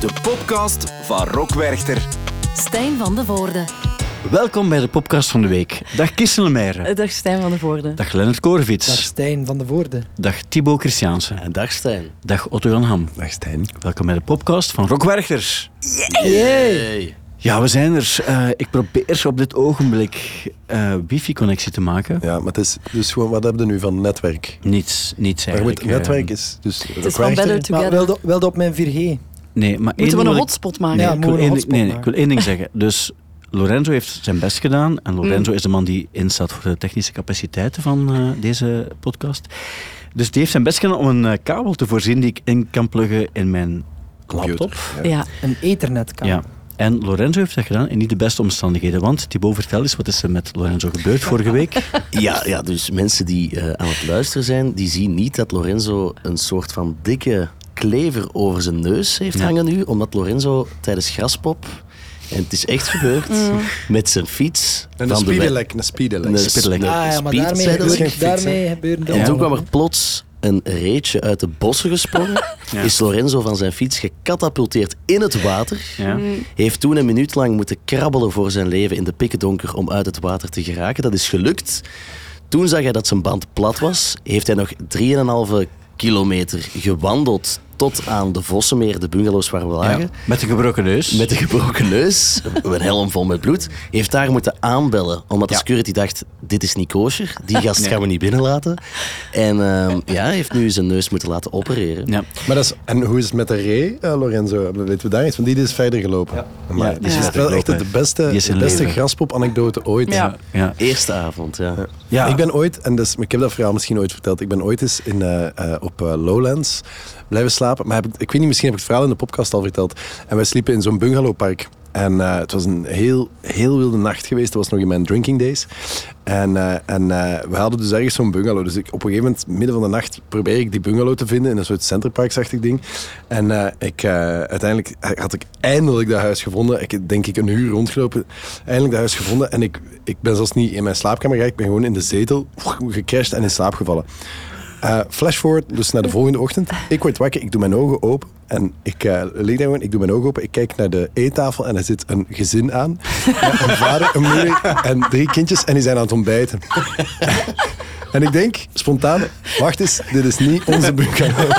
De podcast van Rock Werchter. Stijn van de Voorde. Welkom bij de podcast van de week. Dag Kirsten Lemeyre. Dag Stijn van de Voorde. Dag Lennart Korevits. Dag Stijn van de Voorde. Dag Thibaut Christiansen. En dag Stijn. Dag Otto Jan Ham. Dag Stijn. Welkom bij de podcast van Rock Werchters. Hey. Ja, we zijn er. Eh, ik probeer op dit ogenblik eh, wifi-connectie te maken. Ja, maar het is dus gewoon, wat hebben we nu van netwerk? Niets, niets Maar eigenlijk. moet, netwerk eh, is dus Het is van Better Maar Together. wilde, wilde op mijn 4G. Nee, maar Moeten we een hotspot maken? Nee, Ja, ik wil één ding- nee, nee, ik hotspot wil één ding zeggen. Dus Lorenzo heeft zijn best gedaan. En Lorenzo Mm. is de man die instaat voor de technische capaciteiten van eh, deze podcast. Dus die heeft zijn best gedaan om een eh, kabel te voorzien die ik in kan pluggen in mijn laptop. Ja. Een ethernetkabel. Ja. En Lorenzo heeft dat gedaan in niet de beste omstandigheden. Want Thibaut, vertel eens, wat is er met Lorenzo gebeurd vorige week? Ja, ja, dus mensen die eh, aan het luisteren zijn, die zien niet dat Lorenzo een soort van dikke klever over zijn neus heeft Ja. hangen nu, omdat Lorenzo tijdens Graspop, en het is echt gebeurd, met zijn fiets... En van een speedelek, een speedelek. Een Speedelek. Ah ja, maar speed- daarmee, dat fiets, daarmee gebeuren En dat. toen kwam er plots een reetje uit de bossen gesprongen. Ja. Is Lorenzo van zijn fiets gecatapulteerd in het water. Ja. Heeft toen een minuut lang moeten krabbelen voor zijn leven in de pikkendonker om uit het water te geraken. Dat is gelukt. Toen zag hij dat zijn band plat was. Heeft hij nog 3,5 kilometer gewandeld tot aan de Vossenmeer, de bungalows waar we lagen. Ja, Met een gebroken neus. Met een gebroken neus, een helm vol met bloed. Heeft daar moeten aanbellen, omdat de Ja. security dacht, dit is niet kosher. Die gast gaan we niet binnenlaten. En ehm, ja, heeft nu zijn neus moeten laten opereren. Ja. Maar dat is, en hoe is het met de Ray, eh, Lorenzo? Weten we daar iets van? Die is verder gelopen. Maar Ja, die die is wel echt de beste, de beste graspop-anekdote ooit. Ja. Ja. Eerste avond, ja. Ja. Ik ben ooit, en dus, ik heb dat verhaal misschien ooit verteld, ik ben ooit eens in, eh, eh, op Lowlands blijven slapen. Maar ik, weet niet, misschien heb ik het verhaal in de podcast al verteld. En wij sliepen in zo'n bungalowpark. En eh, het was een heel, heel wilde nacht geweest. Dat was nog in mijn drinking days. En, eh, en eh, we hadden dus ergens zo'n bungalow. Dus ik, op een gegeven moment, midden van de nacht, probeer ik die bungalow te vinden in een soort centerparksachtig ding. En ik, uiteindelijk had ik eindelijk dat huis gevonden. Ik denk ik een uur rondgelopen. Eindelijk dat huis gevonden. En ik, ik ben zelfs niet in mijn slaapkamer gegaan. Ik ben gewoon in de zetel gecrashed en in slaap gevallen. Eh, flash forward, dus naar de volgende ochtend. Ik word wakker, ik doe mijn ogen open. En ik eh lig daar gewoon, ik doe mijn ogen open. Ik kijk naar de eettafel en er zit een gezin aan. Een vader, een moeder en drie kindjes. En die zijn aan het ontbijten. En ik denk, spontaan, wacht eens, dit is niet onze bungalow.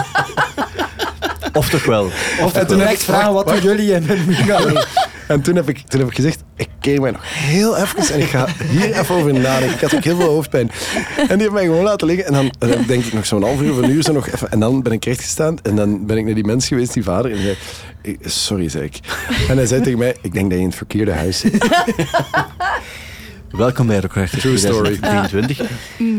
Of toch wel? Of En toen heb ik- vragen, wat doen jullie in een bungalow? En toen heb ik, toen heb ik gezegd, ik keer mij nog heel even en ik ga hier even over nadenken. Ik had ook heel veel hoofdpijn. En die heeft mij gewoon laten liggen. En dan, denk ik nog zo'n half uur of een uur zo nog even. En dan ben ik rechtgestaan en dan ben ik naar die mens geweest, die vader. En zei, "Ik- sorry, zei ik. En hij zei tegen mij, ik denk dat je in het verkeerde huis zit. Welkom bij Rockrechters True story. 2023.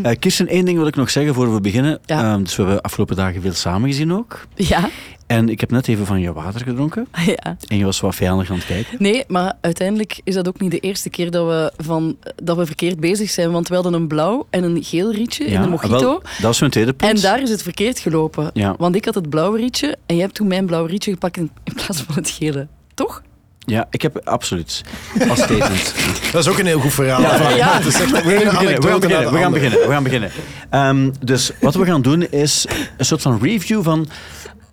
Eh, Kirsten, één ding wil ik nog zeggen voor we beginnen. Ja. Ehm, dus we hebben afgelopen dagen veel samen gezien ook. Ja. En ik heb net even van je water gedronken. ja. En je was wat vijandig aan het kijken. Nee, maar uiteindelijk is dat ook niet de eerste keer dat we, van, dat we verkeerd bezig zijn. Want we hadden een blauw en een geel rietje in de mojito. wel, dat is mijn tweede punt. En daar is het verkeerd gelopen. Ja. Want ik had het blauwe rietje en jij hebt toen mijn blauwe rietje gepakt in, in plaats van het gele. Toch? Ja, ik heb absoluut. Als statement. Dat is ook een heel goed verhaal. Ja, ja. Echt We gaan beginnen, we gaan beginnen, we gaan beginnen, we gaan beginnen. Ehm, dus wat we gaan doen is een soort van review van...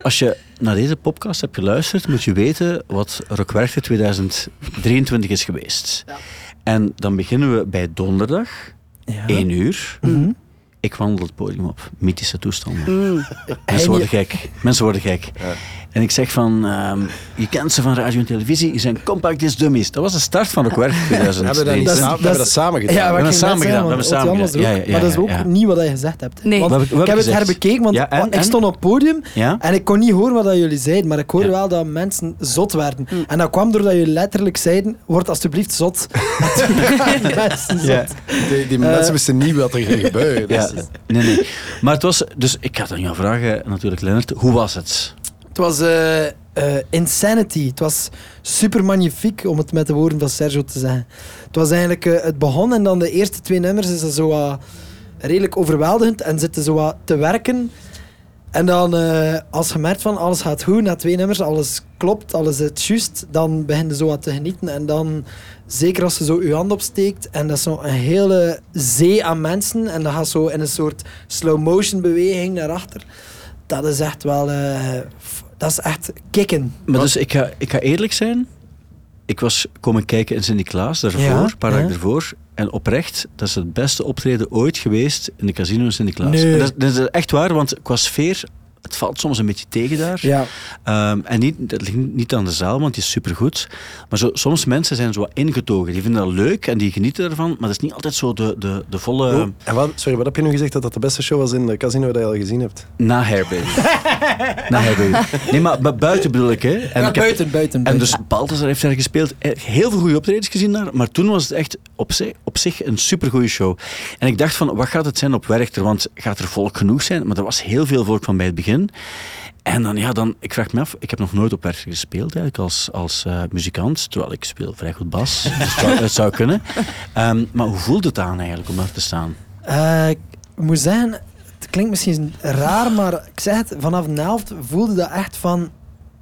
Als je naar deze podcast hebt geluisterd, moet je weten wat Rockwerchter 2023 is geweest. En dan beginnen we bij donderdag, Ja. 1 uur. Ik wandel het podium op. Mythische toestanden. Mensen worden gek. Mensen worden gek. En ik zeg van, ehm, je kent ze van radio en televisie, je zijn compact disc dummies. Dat was de start van Rockwerchter We hebben dat, niet 2023. samen- we hebben dat samen gedaan. Ja, hebben wat net samen gedaan, we hebben samen ook. Ja, ja, Maar dat is ja, ook ja. niet wat je gezegd hebt. Nee. Want We hebben- we ik heb het gezegd- herbekeken, want Ja, en- want ik stond op het podium Ja? en ik kon niet horen wat dat jullie zeiden, maar ik hoorde Ja. wel dat mensen zot werden. En dat kwam doordat jullie letterlijk zeiden, word alsjeblieft zot. Mensen zot. Ja. Die, die mensen wisten niet wat er ging gebeuren. Ja, Dus- nee, nee. Maar het was... Dus ik ga aan jou vragen, natuurlijk, Lennart. Hoe was het? Was eh, eh, insanity. Het was super magnifiek, om het met de woorden van Sergio te zeggen. Het was eigenlijk... eh, het begon en dan de eerste twee nummers is het zo redelijk overweldigend en zitten zo wat te werken. En dan, als je merkt van alles gaat goed, na twee nummers, alles klopt, alles is juist, dan begin je zo wat te genieten. En dan, zeker als je zo je hand opsteekt, en dat is zo een hele zee aan mensen, en dat gaat zo in een soort slow-motion beweging naar achter. Dat is echt wel... dat is echt kicken. Maar dus ik ga, ik ga eerlijk zijn. Ik was komen kijken in Sint-Niklaas daarvoor, Ja, een paar dagen ja. ervoor. En oprecht, dat is het beste optreden ooit geweest in de casino in Sint-Niklaas. Nee. En Dat, is- dat is echt waar, want qua sfeer, het valt soms een beetje tegen daar. Ja. Ehm, en niet, dat ligt niet aan de zaal, want die is supergoed. Maar zo, soms mensen zijn zo wat ingetogen. Die vinden dat leuk en die genieten ervan. Maar dat is niet altijd zo de, de, de volle... Oh, en wat, sorry, wat heb je nu gezegd dat dat de beste show was in de casino dat je al gezien hebt? Na Hairbaby. Na Hairbaby. Nee, maar, maar buiten bedoel ik, hè. En Ja, ik heb- buiten, buiten, En buiten. dus Balthazar heeft daar gespeeld. Heel veel goede optredens gezien daar. Maar toen was het echt op zich, op zich een supergoeie show. En ik dacht van, wat gaat het zijn op Werchter? Want gaat er volk genoeg zijn? Maar er was heel veel volk van bij het begin. En dan, ja, dan, ik vraag me af, ik heb nog nooit op Werchter gespeeld eigenlijk als, als eh, muzikant. Terwijl ik speel vrij goed bas. Dus het zou, het zou kunnen. Ehm, maar hoe voelt het aan eigenlijk om daar te staan? Eh, ik moet zeggen, het klinkt misschien raar, maar ik zeg het, vanaf de helft voelde dat echt van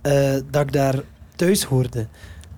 eh, dat ik daar thuis hoorde.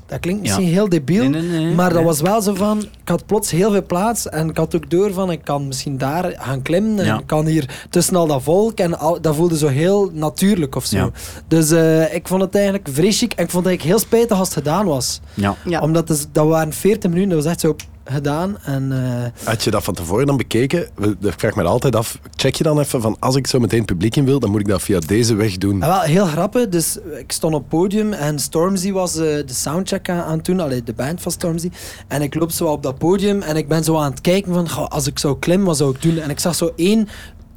Dat klinkt misschien Ja. heel debiel, Nee, nee, nee, maar dat was wel zo van, ik had plots heel veel plaats en ik had ook door van, ik kan misschien daar gaan klimmen en Ja. ik kan hier tussen al dat volk en al, dat voelde zo heel natuurlijk of zo. Ja. Dus eh, ik vond het eigenlijk chic en ik vond het eigenlijk heel spijtig als het gedaan was. Ja. Ja. Omdat het, dat waren 40 minuten, dat was echt zo gedaan en... eh, Had je dat van tevoren dan bekeken? Ik vraag me altijd af, check je dan even van als ik zo meteen publiek in wil, dan moet ik dat via deze weg doen. Ah, wel, heel grappig. Dus ik stond op het podium en Stormzy was eh, de soundcheck aan, aan het doen. Allee, de band van Stormzy. En ik loop zo op dat podium en ik ben zo aan het kijken van... als ik zou klimmen, wat zou ik doen? En ik zag zo één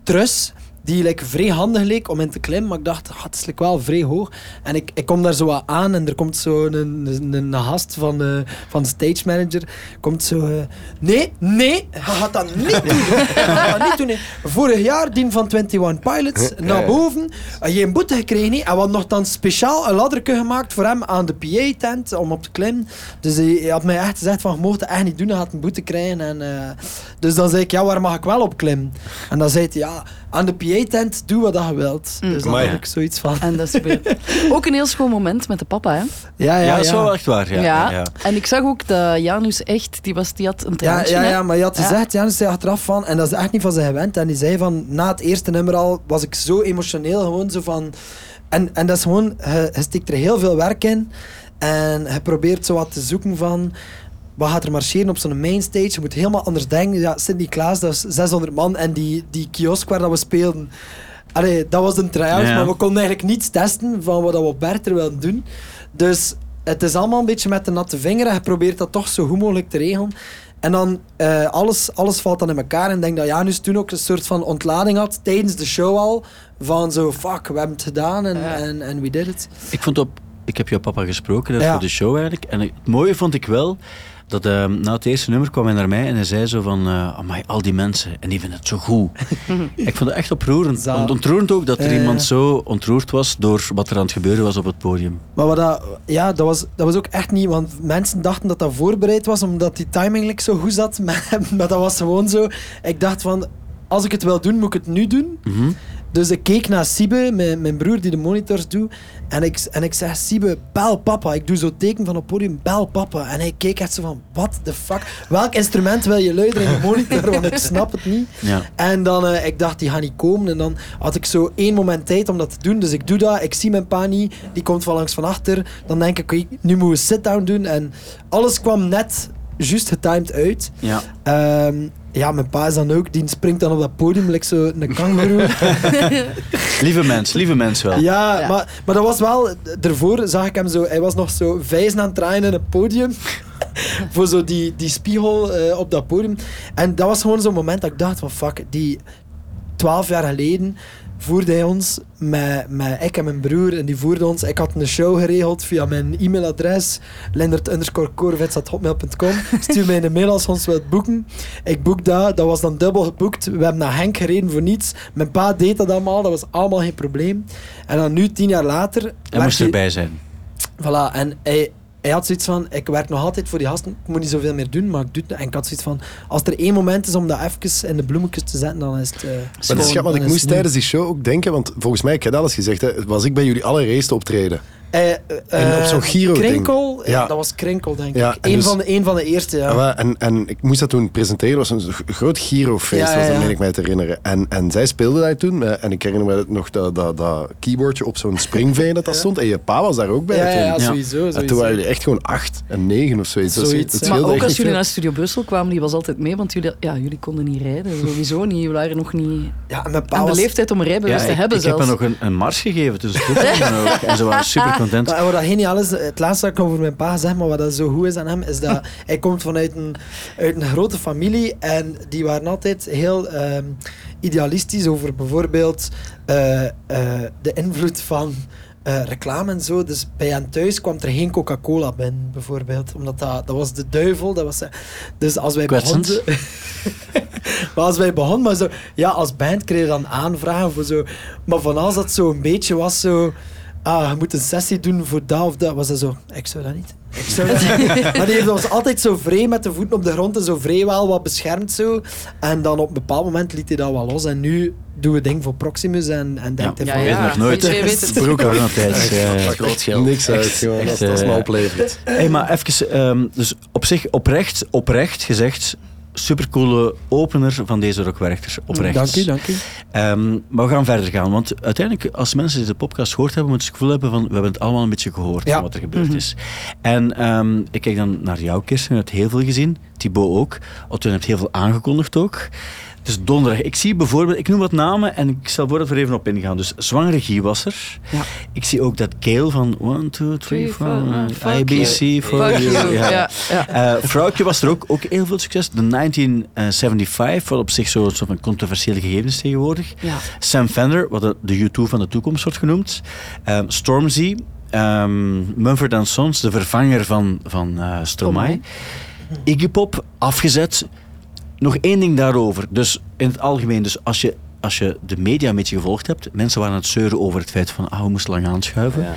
trus die like, vrij handig leek om in te klimmen. Maar ik dacht, ah, het is like, wel vrij hoog. En ik, ik kom daar zo wat aan en er komt zo een, een, een gast van, eh, van de stage manager. Komt zo... eh, nee, nee, je gaat dat niet doen. Gaat dat niet doen. Vorig jaar, die van 21 Pilots, naar boven. Had je een boete gekregen. En we hadden nog dan speciaal een ladderke gemaakt voor hem aan de PA-tent om op te klimmen. Dus hij, hij had mij echt gezegd van, je mocht het echt niet doen, je gaat een boete krijgen. En, eh, dus dan zei ik, ja, waar mag ik wel op klimmen? En dan zei hij, ja, aan de PA-tent, doe wat je wilt. Dus dan Amai. had ik zoiets van... En dat is weer... Ook een heel schoon moment met de papa, hè? Ja, ja, Ja, ja. dat is wel echt waar. Ja, ja. ja. En ik zag ook dat Janus echt, die, was, die had een Ja, traantje, ja, hè? ja, maar je had Ja. gezegd, Janus zei achteraf van, en dat is echt niet van zijn gewend, en die zei van, na het eerste nummer al, was ik zo emotioneel, gewoon zo van... En, en dat is gewoon, je, je steekt er heel veel werk in, en je probeert zo wat te zoeken van... Wat gaat er marcheren op zo'n mainstage? Je moet helemaal anders denken. Ja, Sint-Niklaas, dat is 600 man. En die, die kiosk waar dat we speelden... Allee, dat was een try-out, Ja. maar we konden eigenlijk niets testen van wat we op Berter wilden doen. Dus het is allemaal een beetje met de natte vinger. en Je probeert dat toch zo goed mogelijk te regelen. En dan eh, alles, alles valt dan in elkaar. En ik denk dat Janus toen ook een soort van ontlading had tijdens de show al. Van zo, fuck, we hebben het gedaan en, Ja. en, en we did it. Ik, vond op, ik heb jouw papa gesproken Ja. voor de show eigenlijk. En het mooie vond ik wel dat ehm, na het eerste nummer kwam hij naar mij en hij zei zo van... eh amai, al die mensen, en die vinden het zo goed. ik vond het echt oproerend. Zalig. Ontroerend ook dat er iemand zo ontroerd was door wat er aan het gebeuren was op het podium. Maar wat dat, ja, dat, was, dat was ook echt niet, want mensen dachten dat dat voorbereid was, omdat die timing like, zo goed zat. Maar, maar dat was gewoon zo. Ik dacht van, als ik het wil doen, moet ik het nu doen. Mhm. Dus ik keek naar Sibe, mijn, mijn broer die de monitors doet. En ik, en ik zeg, Sibe, bel papa. Ik doe zo teken van op het podium, bel papa. En hij keek echt zo van, what the fuck? Welk instrument wil je luisteren in de monitor? Want ik snap het niet. Ja. En dan, eh, ik dacht, die gaat niet komen. En dan had ik zo één moment tijd om dat te doen. Dus ik doe dat. Ik zie mijn pa niet. Die komt van langs van achter. Dan denk ik, oké, nu moeten we sit-down doen. En alles kwam net juist getimed uit. Ja. Ehm, ja, mijn pa is dan ook. Die springt dan op dat podium, like zo een kangoeroe. Lieve mens, lieve mens wel. Ja, Ja. Maar, maar dat was wel... Daarvoor zag ik hem zo... Hij was nog zo vijzen aan het draaien in het podium. voor zo die, die spiegel eh, op dat podium. En dat was gewoon zo'n moment dat ik dacht van... Fuck, die... Twaalf jaar geleden voerde hij ons met, met ik en mijn broer. En die voerde ons... Ik had een show geregeld via mijn e-mailadres. lindert_korvets.hotmail.com Stuur mij een mail als je ons wilt boeken. Ik boek dat. Dat was dan dubbel geboekt. We hebben naar Henk gereden voor niets. Mijn pa deed dat allemaal. Dat was allemaal geen probleem. En dan nu, tien jaar later... Hij moest erbij zijn. Voilà, en hij, hij had zoiets van, ik werk nog altijd voor die gasten, ik moet niet zoveel meer doen, maar ik doe het. En ik had zoiets van, als er één moment is om dat even in de bloemetjes te zetten, dan is het... eh, Maar het is ik moest tijdens die show ook denken, want volgens mij, ik heb dat alles gezegd, hè, was ik bij jullie allereerste optreden. Eh, En op zo'n Giro-ding. Krinkel, Ja. dat was Krinkel, denk Ja, ik. Eén dus- van, de, een van de eerste, ja. Ja, wel, en, en ik moest dat toen presenteren. Het was een groot Giro-feest, Ja, ja, was dat, meen ik mij te herinneren. En, en zij speelde daar toen. eh, En ik herinner me nog dat, dat, dat keyboardje op zo'n springveen dat dat stond. En je pa was daar ook bij Ja, toen. ja, ja, Ja. sowieso. En sowieso. toen waren jullie echt gewoon acht en negen of zoiets. Dat Zoiets, dat. Maar ook als jullie naar Studio Brussel kwamen, die was altijd mee, want jullie, ja, jullie konden niet rijden, sowieso niet. Jullie waren nog niet Ja, en mijn pa aan de was... leeftijd om een rijbewijs Ja, te ik, hebben ik heb me nog een, een mars gegeven tussen Toet en ook. En ze waren super content. Maar wat dat geniaal is, het laatste dat ik over mijn pa zeg, maar wat dat zo goed is aan hem, is dat hij komt vanuit een, uit een grote familie en die waren altijd heel ehm, idealistisch over bijvoorbeeld eh, eh, de invloed van eh, reclame en zo. Dus bij hen thuis kwam er geen Coca-Cola binnen, bijvoorbeeld. Omdat dat, dat was de duivel. Dat was, dus als wij begonnen... maar als wij begonnen, maar zo... Ja, als band kreeg je dan aanvragen voor zo... Maar van als dat zo een beetje was, zo... Ah, je moet een sessie doen voor dat of dat. Was dat zo... Ik zou dat niet. Ik zou dat niet. maar die heeft ons altijd zo vrij met de voeten op de grond en zo vrij wel wat beschermd zo. En dan op een bepaald moment liet hij dat wel los. En nu doen we ding voor Proximus en, en denkt Ja, hij Ja, van... weet ja. nog nooit. Weet je, weet het. Vroeger nog tijd. Ja. Groot geld. Niks uit, gewoon, het me eh, oplevert. Hey, maar even, ehm, dus op zich oprecht, oprecht gezegd, supercoole opener van deze rockwerkers. Oprecht. Dank u, dank u. Ehm, maar we gaan verder gaan, want uiteindelijk, als mensen deze podcast gehoord hebben, moeten ze het gevoel hebben van, we hebben het allemaal een beetje gehoord Ja. van wat er gebeurd is. En ehm, ik kijk dan naar jou, Kirsten, je hebt heel veel gezien, Thibaut ook. Otto heeft heel veel aangekondigd ook. Dus donderdag, ik zie bijvoorbeeld, ik noem wat namen en ik stel voor dat we er even op ingaan. Dus zwangere Guy was er. Ja. Ik zie ook dat Kale van 1, 2, 3, Three, 4, four, fuck IBC, for you. you. Ja. Ja, ja. Eh, vrouwtje was er ook, ook heel veel succes. De 1975, wat op zich zo'n soort van controversiële gegeven is tegenwoordig. Ja. Sam Fender, wat de, de U2 van de toekomst wordt genoemd. Ehm, Stormzy, ehm Mumford Sons, de vervanger van, van eh Stromae. Iggy Pop, afgezet. Nog één ding daarover. Dus in het algemeen, dus als je, als je de media een beetje gevolgd hebt, mensen waren aan het zeuren over het feit van, ah, we moesten lang aanschuiven. Ja.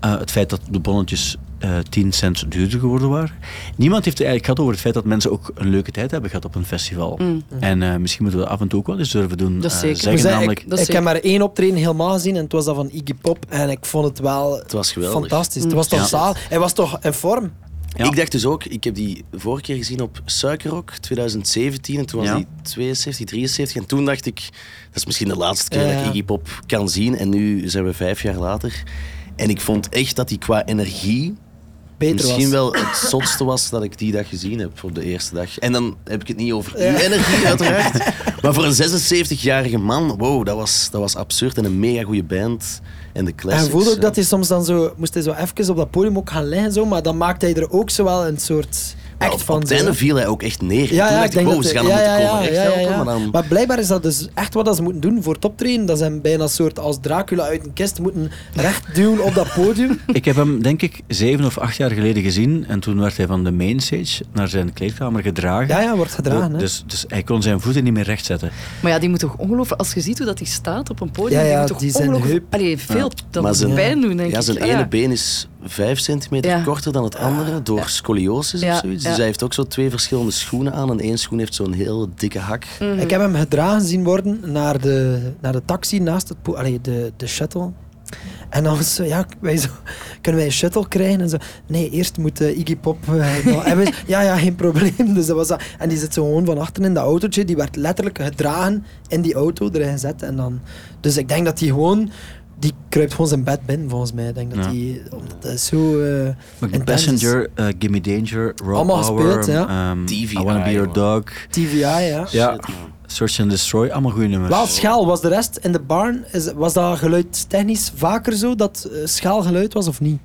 Eh, het feit dat de bonnetjes eh 10 cent duurder geworden waren. Niemand heeft het eigenlijk gehad over het feit dat mensen ook een leuke tijd hebben gehad op een festival. Mm. En eh, misschien moeten we dat af en toe ook wel eens durven doen. Dat is zeker. Zeggen namelijk, ik, Dat heb maar één optreden helemaal gezien en het was dat van Iggy Pop. En ik vond het wel Het was geweldig. fantastisch. Het was toch Ja. zaal. Hij was toch in vorm? Ja. Ik dacht dus ook, ik heb die vorige keer gezien op Suikerrock 2017 en toen was Ja. die 72, 73 en toen dacht ik, dat is misschien de laatste keer Ja, dat ik Iggy Pop kan zien en nu zijn we vijf jaar later. En ik vond echt dat hij qua energie Beter misschien was. wel het zotste was dat ik die dag gezien heb op de eerste dag. En dan heb ik het niet over uw energie uiteraard, maar voor een 76-jarige man, wow, dat was, dat was absurd en een mega goede band. En de En classics. je voelde ook ja. dat hij soms dan zo... Moest hij zo even op dat podium ook gaan liggen, zo, maar dan maakte hij er ook zo wel een soort Maar act op, van. op het zo. einde viel hij ook echt neer. Ja, toen ja, dacht ik denk ze gaan ja, hem ja, moeten ja, komen echt ja, ja, helpen, ja. maar dan... Maar blijkbaar is dat dus echt wat ze moeten doen voor toptrainen. Dat ze hem bijna een soort als Dracula uit een kist moeten recht duwen op dat podium. Ik heb hem, denk ik, zeven of acht jaar geleden gezien. En toen werd hij van de mainstage naar zijn kleedkamer gedragen. Ja, ja, wordt gedragen. hè. Dus, dus hij kon zijn voeten niet meer rechtzetten. Maar ja, die moet toch ongelooflijk... Als je ziet hoe dat hij staat op een podium, Ja, ja, die moet toch die zijn ongelooflijk... Allee, veel dat Maar moet zijn- pijn doen, denk Ja, ik. zijn Ah, ene ja. been is vijf centimeter Ja. korter dan het andere door scoliosis Ja, of zoiets. Ja. Dus hij heeft ook zo twee verschillende schoenen aan. En één schoen heeft zo'n heel dikke hak. Mhm. Ik heb hem gedragen zien worden naar de, naar de taxi naast het allee, de, de shuttle. En dan was zo, ja, wij zo, kunnen wij een shuttle krijgen? En zo, nee, eerst moet eh, Iggy Pop... eh, en wij ja, ja, geen probleem. Dus dat was dat. En die zit zo gewoon van achter in dat autootje. Die werd letterlijk gedragen in die auto erin gezet. En dan, dus ik denk dat hij gewoon... Die kruipt gewoon zijn bed binnen, volgens mij. Ik denk dat Ja. die... Omdat dat is zo... eh, Maar The intens is. Passenger, eh, Gimme Danger, Raw Allemaal Power, gespeeld, ja. ehm, TVI, I Wanna Be Your man. Dog, TVI, ja. Search and Destroy, allemaal goede nummers. Wel schaal, was de rest in de barn, is, was dat geluidstechnisch vaker zo, dat uh, schaal geluid was of niet?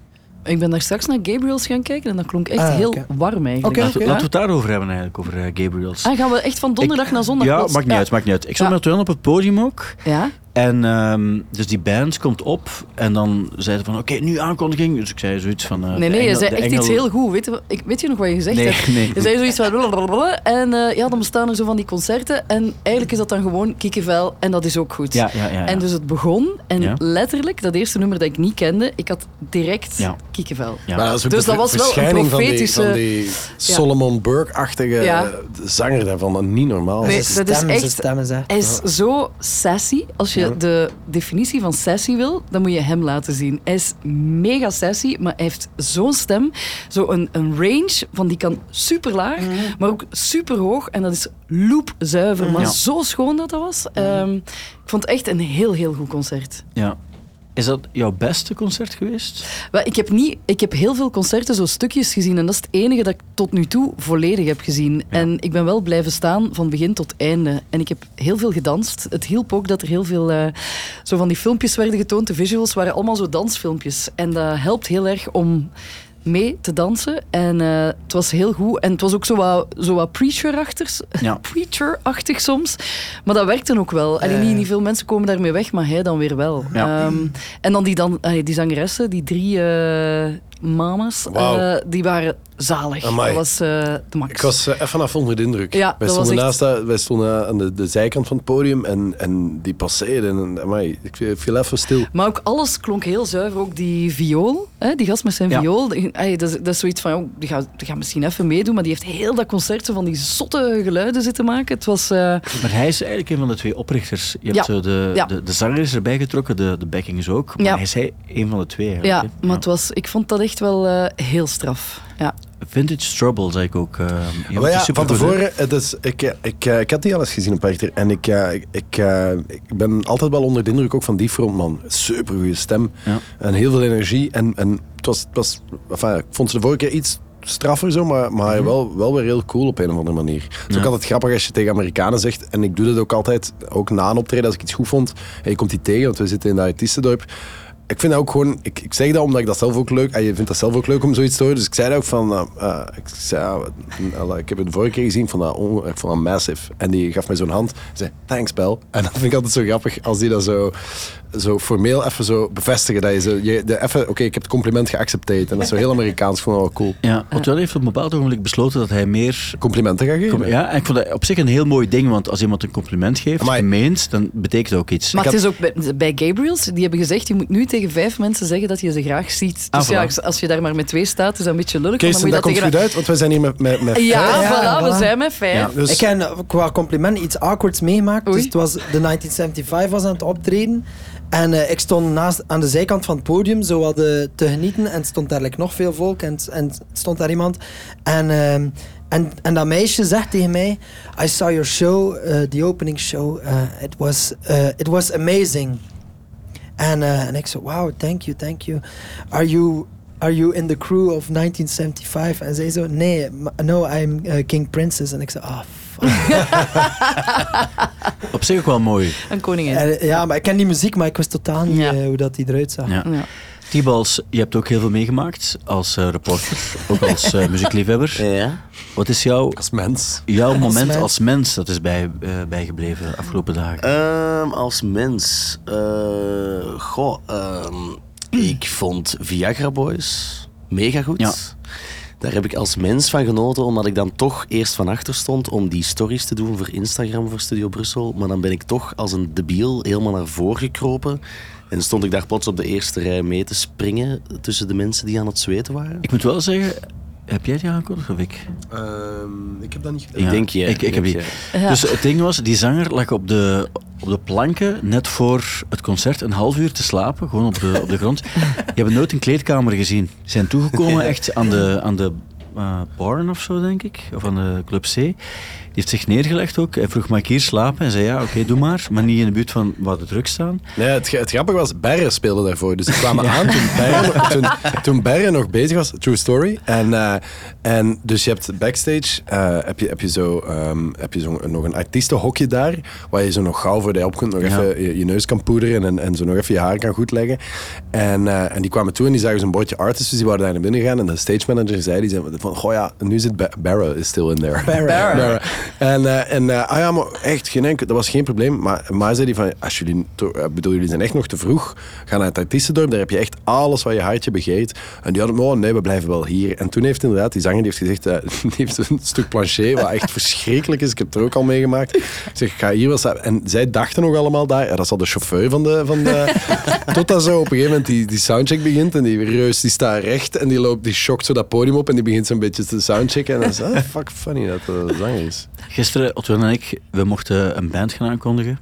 Ik ben daar straks naar Gabriels gaan kijken en dat klonk echt Ah, heel warm eigenlijk. Oké, Laten, we- oké. laten we het daarover hebben eigenlijk, over eh, Gabriels. Ah, gaan we echt van donderdag Ik- naar zondag Ja, maakt niet uit, maakt niet uit. Ik stond Ja. met op het podium ook. Ja? En ehm, dus die band komt op en dan zei ze van, oké, nu aankondiging. Dus ik zei zoiets van... eh, Nee, nee, je zei echt engel- iets heel goed. Weet je, ik, weet je nog wat je gezegd Nee, hebt? nee. Je zei zoiets van... En eh, ja, dan bestaan er zo van die concerten. En eigenlijk is dat dan gewoon kikkevel. En dat is ook goed. Ja, ja, ja. ja. En dus het begon. En Ja. letterlijk, dat eerste nummer dat ik niet kende, ik had direct Ja. kikkevel. Ja. Maar dat is ook Dus de dat was wel een verschijning van die, profetische- van die Solomon Burke-achtige Ja. eh, zanger daarvan. Niet normaal. Nee, Zijn dat is echt- stemmen. Hij is zo sassy. Als je je de definitie van sassy wil, dan moet je hem laten zien. Hij is mega sassy, maar hij heeft zo'n stem. Zo een, een range van die kan super laag, mhm. maar ook super hoog. En dat is loopzuiver, maar zo schoon dat dat was. Um, ik vond het echt een heel, heel goed concert. Ja, is dat jouw beste concert geweest? Wel, ik, heb niet, ik heb heel veel concerten, zo stukjes gezien. En dat is het enige dat ik tot nu toe volledig heb gezien. En ik ben wel blijven staan van begin tot einde. En ik heb heel veel gedanst. Het hielp ook dat er heel veel uh, zo van die filmpjes werden getoond. De visuals waren allemaal zo dansfilmpjes. En dat helpt heel erg om mee te dansen. En uh, het was heel goed. En het was ook zo wat, zo wat preacher-achtig ja. preacher soms. Maar dat werkte ook wel. Allee, niet, niet veel mensen komen daarmee weg, maar hij dan weer wel. Ja. Um, en dan die, dan, allee, die zangeressen, die drie uh, mamas, wow. uh, die waren zalig. Dat was uh, de max. Ik was uh, even af onder de indruk. Ja, wij, stonden naast, wij stonden aan de, de zijkant van het podium en, en die passeerden. En, amai, ik viel even stil. Maar ook alles klonk heel zuiver. Ook die viool, hè, die gast met zijn ja. viool. Die, dat, is, dat, is zoiets van, oh, die, gaat, die gaat misschien even meedoen, maar die heeft heel dat concert van die zotte geluiden zitten maken. Het was, uh... Maar hij is eigenlijk een van de twee oprichters. Je hebt ja. de, ja. de, de zanger is erbij getrokken, de, de backing is ook. Maar hij is hij een van de twee. Ja, maar Het was, ik vond dat echt wel heel straf. Ja. Vintage Trouble, zei ik ook. Uh, ja, van tevoren, het is, ik, ik, ik, eh, ik had die alles gezien op Echter. En ik, uh, ik, ik ben altijd wel onder de indruk ook van die frontman. Super goede stem. Ja. En heel veel energie. En, en het was, het was, enfin, ik vond ze de vorige keer iets straffer zo, maar, maar mm wel, wel weer heel cool op een of andere manier. Het is ook altijd grappig als je tegen Amerikanen zegt, en ik doe dat ook altijd, ook na een optreden als ik iets goed vond, en je komt die tegen, want we zitten in de artiestendorp, ik vind dat ook gewoon, ik, ik zeg dat omdat ik dat zelf ook leuk, en je vindt dat zelf ook leuk om zoiets te horen, dus ik zei dat ook van, uh, ik, zei, uh, ik heb het vorige keer gezien van dat, ik vond dat massive. En die gaf mij zo'n hand, zei, thanks Bel. En dat vind ik altijd zo grappig, als die dat zo, zo formeel even zo bevestigen. Dat je zo, je, even, oké, ik heb het compliment geaccepteerd. En dat is zo heel Amerikaans, vond dat wel cool. Ja, want wel heeft op een bepaald ogenblik besloten dat hij meer... Complimenten gaat geven. ja, en ik vond dat op zich een heel mooi ding, want als iemand een compliment geeft, meent, dan betekent dat ook iets. Maar het is ook bij, bij, Gabriels, die hebben gezegd, je moet nu tegen vijf mensen zeggen dat je ze graag ziet. Ah, dus ja, als je daar maar met twee staat, is dat een beetje lullig. Kees, dat, dat komt goed uit, want we zijn hier met, met, met ja, ja, voilà, we zijn met vijf. dus... Ik heb qua compliment iets awkwards meegemaakt. Dus het was de 1975 was aan het optreden. En uh, ik stond naast, aan de zijkant van het podium zo uh, te genieten. En stond daar nog veel volk. En, en stond daar iemand. En, uh, en, en dat meisje zegt tegen mij... I saw your show, the opening show. it, was, it was amazing. En, en ik zo, wow, thank you, thank you. Are you... Are you in the crew of 1975? En zij zo, nee, no, I'm King Princess. En ik zo, ah, Op zich ook wel mooi. Een koningin. ja, maar ik ken die muziek, maar ik wist totaal niet eh, hoe dat die eruit zag. Ja. Ja. Tibals, je hebt ook heel veel meegemaakt als uh, reporter, ook als uh, muziekliefhebber. Ja. Wat is jouw, als mens. jouw moment als mens dat is bij, uh, bijgebleven de afgelopen dagen? Um, als mens? goh, um, ik vond Viagra Boys mega goed. Ja. Daar heb ik als mens van genoten, omdat ik dan toch eerst van achter stond om die stories te doen voor Instagram, voor Studio Brussel. Maar dan ben ik toch als een debiel helemaal naar voren gekropen. En stond ik daar plots op de eerste rij mee te springen tussen de mensen die aan het zweten waren. Ik moet wel zeggen, heb jij die aangekondigd of ik? Uh, ik heb dat niet gedaan. Ik denk je. Ik, ik heb die. Dus het ding was, die zanger lag op de, op de planken net voor het concert een half uur te slapen, gewoon op de, op de grond. Je hebt nooit een kleedkamer gezien. Ze zijn toegekomen echt aan de, aan de uh, Barn of zo, denk ik. Of aan de Club C heeft zich neergelegd ook. Hij vroeg, mag ik hier slapen? En zei, ja, oké, doe maar. Maar niet in de buurt van waar de druk staan. Nee, het, het grappige was, Berre speelde daarvoor. Dus ze kwamen aan toen Berre, toen, toen Berre nog bezig was. True story. En, uh, en dus je hebt backstage, uh, heb, je, heb je, zo, um, heb je zo nog een artiestenhokje daar, waar je zo nog gauw voor de op kunt, nog even je, je, neus kan poederen en, en zo nog even je haar kan goed leggen. En, uh, en die kwamen toe en die zagen zo'n bordje artists, dus die waren daar naar binnen gegaan. En de stage manager zei, die zei van, goh ja, nu zit Barre is still in there. Barre. En, uh, en uh, ah ja, maar echt geen enkel, dat was geen probleem. Maar, maar zei hij van, als jullie, uh, bedoel, jullie zijn echt nog te vroeg, ga naar het artiestendorp, daar heb je echt alles wat je hartje begeert. En die hadden, oh nee, we blijven wel hier. En toen heeft inderdaad die zanger die heeft gezegd, die heeft een stuk plancher, wat echt verschrikkelijk is. Ik heb het er ook al meegemaakt. Ik zeg, ik ga hier wel staan. En zij dachten nog allemaal daar, ja, dat is al de chauffeur van de... Van de totdat zo op een gegeven moment die, die soundcheck begint en die reus die staat recht en die loopt, die shockt zo dat podium op en die begint zo'n beetje te soundchecken. En dan is ah, fuck funny dat de zanger is. Gisteren, Otwin en ik, we mochten een band gaan aankondigen.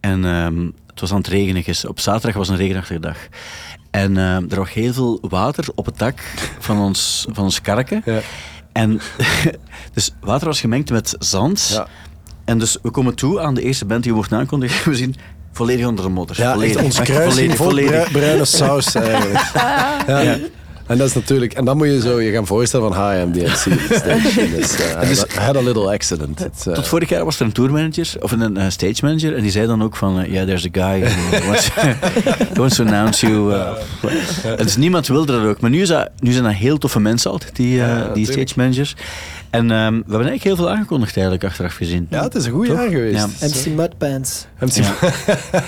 En um, het was aan het regenen. gis- Op zaterdag was een regenachtige dag. En eh, er lag heel veel water op het dak van ons, van ons karken. Ja. En dus water was gemengd met zand. Ja. En dus we komen toe aan de eerste band die we mochten aankondigen. We zien volledig onder de modder. Ja, volledig. echt ons kruis volledig, vol volledig. brui- bruine saus eigenlijk. Ja. En dat is natuurlijk, en dan moet je zo je gaan voorstellen van hi, I'm the MC. Dus, uh, I, had, a little accident. It's, uh, Tot vorig jaar was er een tourmanager, of een eh, stage manager, en die zei dan ook van, ja, yeah, there's a guy who wants, who wants to announce you. uh, en dus niemand wilde dat ook. Maar nu, is dat, nu zijn dat heel toffe mensen altijd, die, eh, Ja, die stage managers. En ehm, we hebben eigenlijk heel veel aangekondigd eigenlijk, achteraf gezien. ja, het is een goed Toch? jaar geweest. Ja. MC Mudpants. MC Ja.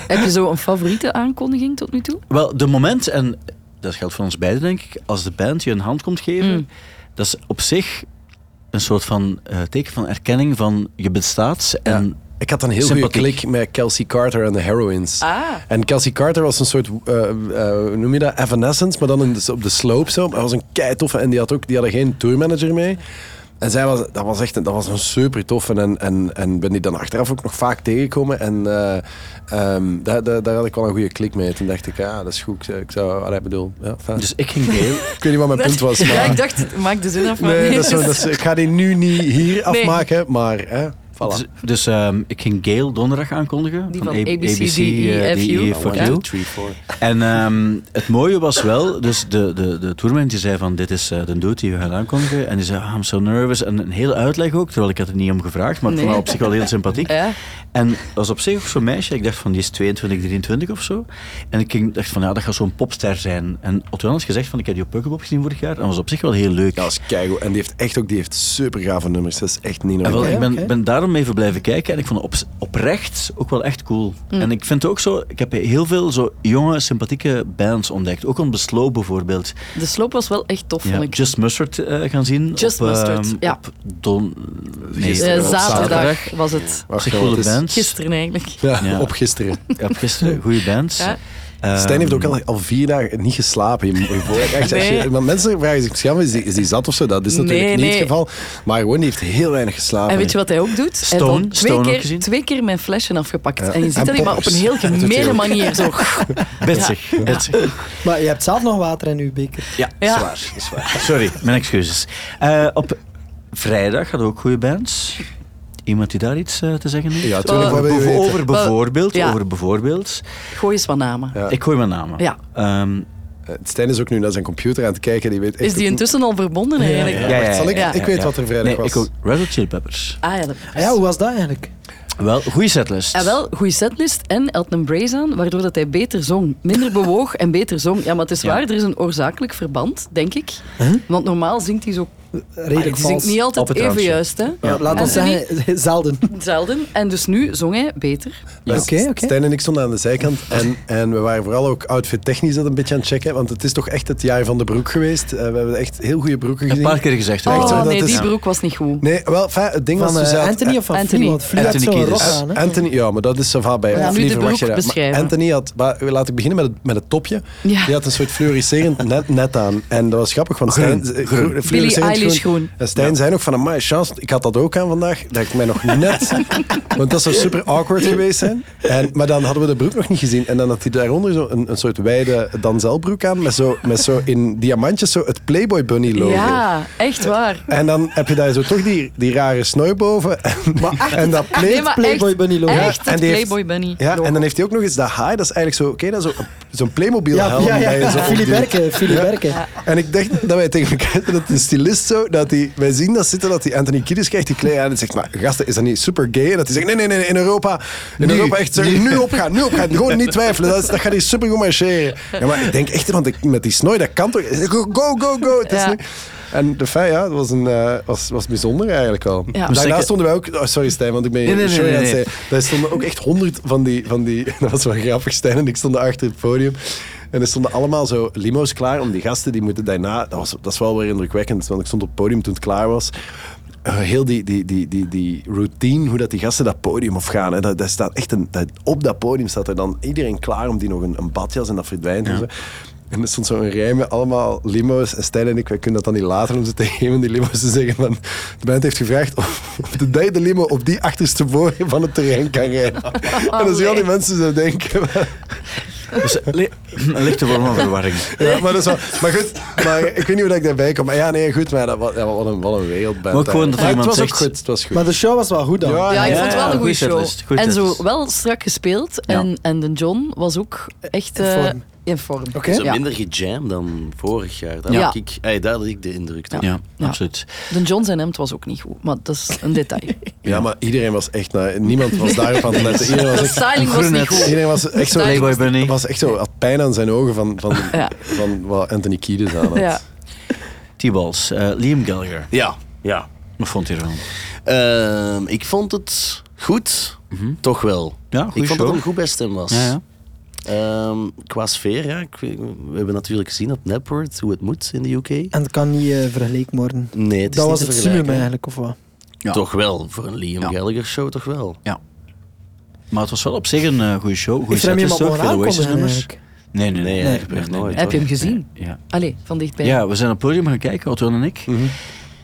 Heb je zo een favoriete aankondiging tot nu toe? Wel, de moment, en dat geldt voor ons beiden denk ik, als de band je een hand komt geven, Mm. dat is op zich een soort van eh, teken van erkenning van je bestaat. En Ik had een heel goede klik met Kelsey Carter en de Heroines. Ah. En Kelsey Carter was een soort, hoe noem je dat, Evanescence, maar dan in de, op de slope zo. Hij was een kei toffe en die, had ook, die hadden geen tourmanager mee. En zij was, dat was echt een, dat was een super toffe en, en, en ben die dan achteraf ook nog vaak tegengekomen. En eh, ehm, daar, daar, daar had ik wel een goede klik mee. Toen dacht ik, ja, dat is goed. Ik zou, allee, bedoel, ja, fijn. dus ik ging Gail. ik weet niet wat mijn punt was, maar... Ja, ik dacht, maak de zin af. maar Nee, nee, dat is zo, dat is- ik ga die nu niet hier Nee. afmaken, maar hè, voilà. Dus, dus ehm, ik ging Gail donderdag aankondigen. Die van van A- ABC, ABC, DE, you. Four. En ehm, het mooie was wel, dus de, de, de tourmanager zei van dit is eh, de dude die we gaan aankondigen. En die zei, ah, I'm so nervous. En een hele uitleg ook, terwijl ik had er niet om gevraagd. Maar ik Nee. op zich wel heel sympathiek. Ja. En dat was op zich ook zo'n meisje, ik dacht van die is 22, 23 of zo. En ik ging, dacht van ja, dat gaat zo'n popster zijn. En Otto had gezegd van ik heb die op Pukkelpop gezien vorig jaar. En dat was op zich wel heel leuk. Ja, dat is keigoed. En die heeft echt ook die heeft super gave nummers. Dat is echt niet En normaal. wel, ik ben, ben daarom even blijven kijken en ik vond het op, oprecht ook wel echt cool. En ik vind ook zo, ik heb heel veel zo jonge, sympathieke bands ontdekt. Ook on The Slow bijvoorbeeld. De sloop was wel echt tof, Ja, vond ik. Just Mustard eh, gaan zien. Just op, Mustard, ehm, ja. Op don, nee, Eh, zaterdag was het. Het is- band. Gisteren eigenlijk. Ja, Ja. op gisteren. Ja, op gisteren, goede band. Ja. Stijn heeft ook al, al vier dagen niet geslapen. Je, echt, als je- mensen vragen zich misschien af, is die, is die zat of zo? Dat is natuurlijk Nee, niet nee. het geval. Maar gewoon, die heeft heel weinig geslapen. En weet je wat hij ook doet? hij Stone, heeft twee, keer, gezien. twee keer mijn flesje afgepakt. En je ziet En dat hij maar op een heel gemene manier zo... Bitsig, bitsig. Maar je hebt zelf nog water in uw beker. Ja, Ja. Zwaar, zwaar. Sorry, mijn excuses. Eh, op vrijdag hadden we ook goede bands. Iemand die daar iets eh, te zeggen heeft? Ja, wat over bijvoorbeeld, Ja. over bijvoorbeeld. Gooi eens wat namen. Ja. Ik gooi mijn namen. Ja. Ehm, Eh, Stijn is ook nu naar zijn computer aan het kijken. Die weet Is die intussen al verbonden eigenlijk? Ja, ja, ja. Zal ik? Ja. Ik weet Ja. wat er vrijdag nee, was. ik ook. Red Hot Chili Peppers. Ah ja, dat... Ah ja, hoe was dat eigenlijk? Wel, goede setlist. En wel, goede setlist en Elton Brace aan, waardoor dat hij beter zong. Minder bewoog en beter zong. Ja, maar het is Ja. waar, er is een oorzakelijk verband, denk ik. Want normaal zingt hij zo... Redelijk vals. niet altijd het even juist, hè. Ja, laat ons Anthony? zeggen, zelden. Zelden. En dus nu zong hij beter. Ja. Oké, oké. Stijn en ik stonden aan de zijkant en, en we waren vooral ook outfit technisch dat een beetje aan het checken, want het is toch echt het jaar van de broek geweest. Eh, we hebben echt heel goede broeken Een gezien. paar keer gezegd. Echt Oh, zo, nee, is- die broek was niet goed. Nee, wel, fijn, het ding Van was... dus eh, hij had- Anthony of van Anthony. Anthony aan. Hè? Anthony, ja, maar dat is zo vaak bij Ja, nu de broek Maar beschrijven. Anthony had, maar laat ik beginnen met het, met het topje. Ja. Die had een soort fluoriserend net, net aan. En dat was grappig, want Stijn... groen. groen. En Stijn zei nog van, amai, chance, ik had dat ook aan vandaag. Dat ik mij nog net... want dat zou super awkward geweest zijn. En, maar dan hadden we de broek nog niet gezien. En dan had hij daaronder zo een, een soort wijde danzelbroek aan. Met zo, met zo in diamantjes zo het Playboy Bunny logo. Ja, echt waar. En dan heb je daar zo toch die, die rare snor boven. En, en dat Nee, maar Playboy echt, Bunny logo. Echt en het die heeft- Playboy Bunny. Ja, logo. en dan heeft hij ook nog eens dat haai. Dat is eigenlijk zo, oké, dat is zo- zo'n Playmobil Ja, helm. ja, ja. dat je zo op Philip die- Berke, Philip Ja. En ik dacht dat wij tegen elkaar dat de stylist zo, dat hij, wij zien dat zitten, dat die Anthony Kiedis krijgt die klei aan en zegt, maar gasten, is dat niet super gay? En dat hij zegt, nee, nee, nee, in Europa, in Nu. Europa echt zeggen, nu opgaan, nu opgaan, gewoon niet twijfelen, dat, is- dat gaat niet super goed marcheren. Ja, maar ik denk echt, want ik, met die snooi, dat kan toch, go, go, go, go. Het is Ja. En de feit, ja, dat was, een, eh, was, was bijzonder eigenlijk wel. Ja. Dus Daarna stonden wij ook, oh, sorry Stijn, want ik ben je Nee, nee, nee, sorry nee, aan het nee. zeggen. Daar stonden ook echt honderd van die, van die, dat was wel grappig, Stijn en ik stonden achter het podium. En er stonden allemaal zo limo's klaar om die gasten, die moeten daarna, dat, was, dat is wel weer indrukwekkend, want ik stond op het podium toen het klaar was. Eh, heel die, die, die, die, die routine, hoe dat die gasten dat podium opgaan. Hè, dat, dat staat echt een, dat, op dat podium staat er dan iedereen klaar om die nog een, een badjas en dat verdwijnt. En, zo. En er stond zo'n rij met allemaal limo's. En Stijn en ik, wij kunnen dat dan niet later om ze tegen een van die limo's te zeggen. Van, de band heeft gevraagd of, of de derde limo op die achterste boog van het terrein kan rijden. en dan al die mensen zo denken. Dus, li- een lichte vorm van verwarring. Ja, maar, dat is wel, maar goed, maar ik weet niet hoe dat ik daarbij kom. Maar ja, nee, goed, maar dat, ja, wat, een, wat een wereldband. Maar ook gewoon dat er Maar iemand het was ook zegt- goed, het was goed. Maar de show was wel goed dan. Ja, Ja, ik vond het wel een goede show. setlist, En zo wel strak gespeeld. En, en de John was ook echt eh. In vorm. Oké. Zo Ja. minder gejamd dan vorig jaar. Daar, Ja. had ik, ey, daar had ik de indruk. Ja, Ja. absoluut. De John zijn hemd was ook niet goed, maar dat is een detail. ja, maar iedereen was echt... Nou, niemand was daarop aan het letten. Iedereen was De echt... styling was niet goed. Iedereen was echt zo... Styling Playboy Bunny. was echt zo... had pijn aan zijn ogen van, van, Ja. van wat Anthony Kiedis aan had. Ja. T-Balls. eh, Liam Gallagher. Ja, ja. Wat vond je ervan? Ehm, ik vond het goed. Toch wel. Ja, ik vond show. dat het een goed bij stem was. Ja, ja. Ehm, qua sfeer, ja. Ik, we hebben natuurlijk gezien op Netport hoe het moet in de UK. En dat kan niet eh, vergeleken worden. Nee, het is dat niet was het summum eigenlijk, of wat? Ja. Toch wel, voor een Liam Ja. Gallagher show toch wel. Maar het was wel op zich een eh, goede show. Goede veel Oasis aankondigen nummers. Nee, nee, nee. Nee, nee, nooit. nee. Heb je hem gezien? Ja. Allee, van dichtbij. ja, we zijn op het podium gaan kijken, Otto en ik.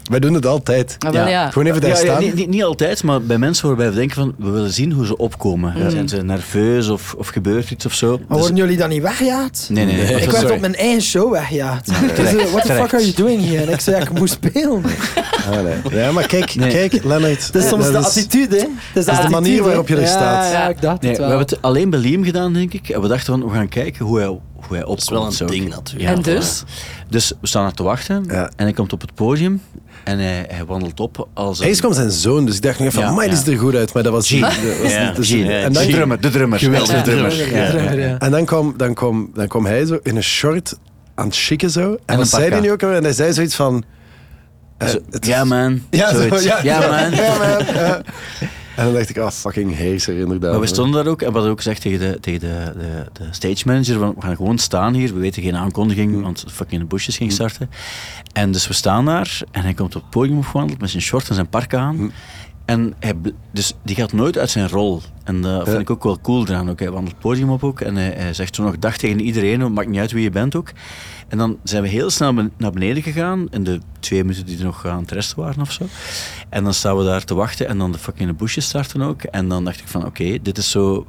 Wij doen het altijd. Ah, ja. Gewoon even daar Ja, ja, staan. niet, niet, niet altijd, maar bij mensen waarbij we denken van, we willen zien hoe ze opkomen. Mm. Zijn ze nerveus of, of gebeurt iets of zo? Maar Dus- worden jullie dan niet weggejaagd? nee, nee, Ik werd sorry. op mijn eigen show weggejaagd. Dus, eh, what the fuck are you doing here? En ik zei, ja, ik moest spelen. Ah, nee. Ja, maar kijk, Nee. kijk, Leonard. Het is soms dat de is- attitude, hè? Het is de attitude, manier waarop je er Ja, staat. Ja, ik dacht Nee, het we wel. hebben het alleen bij Liam gedaan, denk ik. En we dachten van, we gaan kijken hoe hij, hoe hij opkomt. Dat is wel een zo. ding natuurlijk. En dus? Dus we staan er te wachten Ja. en hij komt op het podium en hij, hij wandelt op als een... Eerst kwam zijn zoon, dus ik dacht nog even, Ja, van, die ja. ziet er goed uit. Maar dat was... Gene. dat was Ja, niet- Gene. En de dan, drummer, de drummer. Ja, de drummer. Ja, ja, ja. Ja. en dan kwam, dan, kwam, dan kwam hij zo in een short aan het chicken zo. En, wat zei hij nu ook? En hij zei zoiets van... eh, Zo, Ja, man. Ja, zo, ja. ja, man. Ja, man. En dan dacht ik, ah, fucking heerser inderdaad. Maar we stonden daar ook en we hadden ook gezegd tegen de, tegen de, de, de stage manager, we gaan gewoon staan hier, we weten geen aankondiging, want het fucking in de busjes ging starten. En dus we staan daar en hij komt op het podium opgewandeld met zijn short en zijn park aan. En hij, dus die gaat nooit uit zijn rol. En dat vind ik ook wel cool eraan. Ook. Hij wandelt het podium op ook en hij, hij zegt zo nog dag tegen iedereen, het maakt niet uit wie je bent ook. En dan zijn we heel snel naar beneden gegaan, in de twee minuten die er nog aan het resten waren of zo. En dan staan we daar te wachten en dan de fucking busjes starten ook. En dan dacht ik van, oké, dit is zo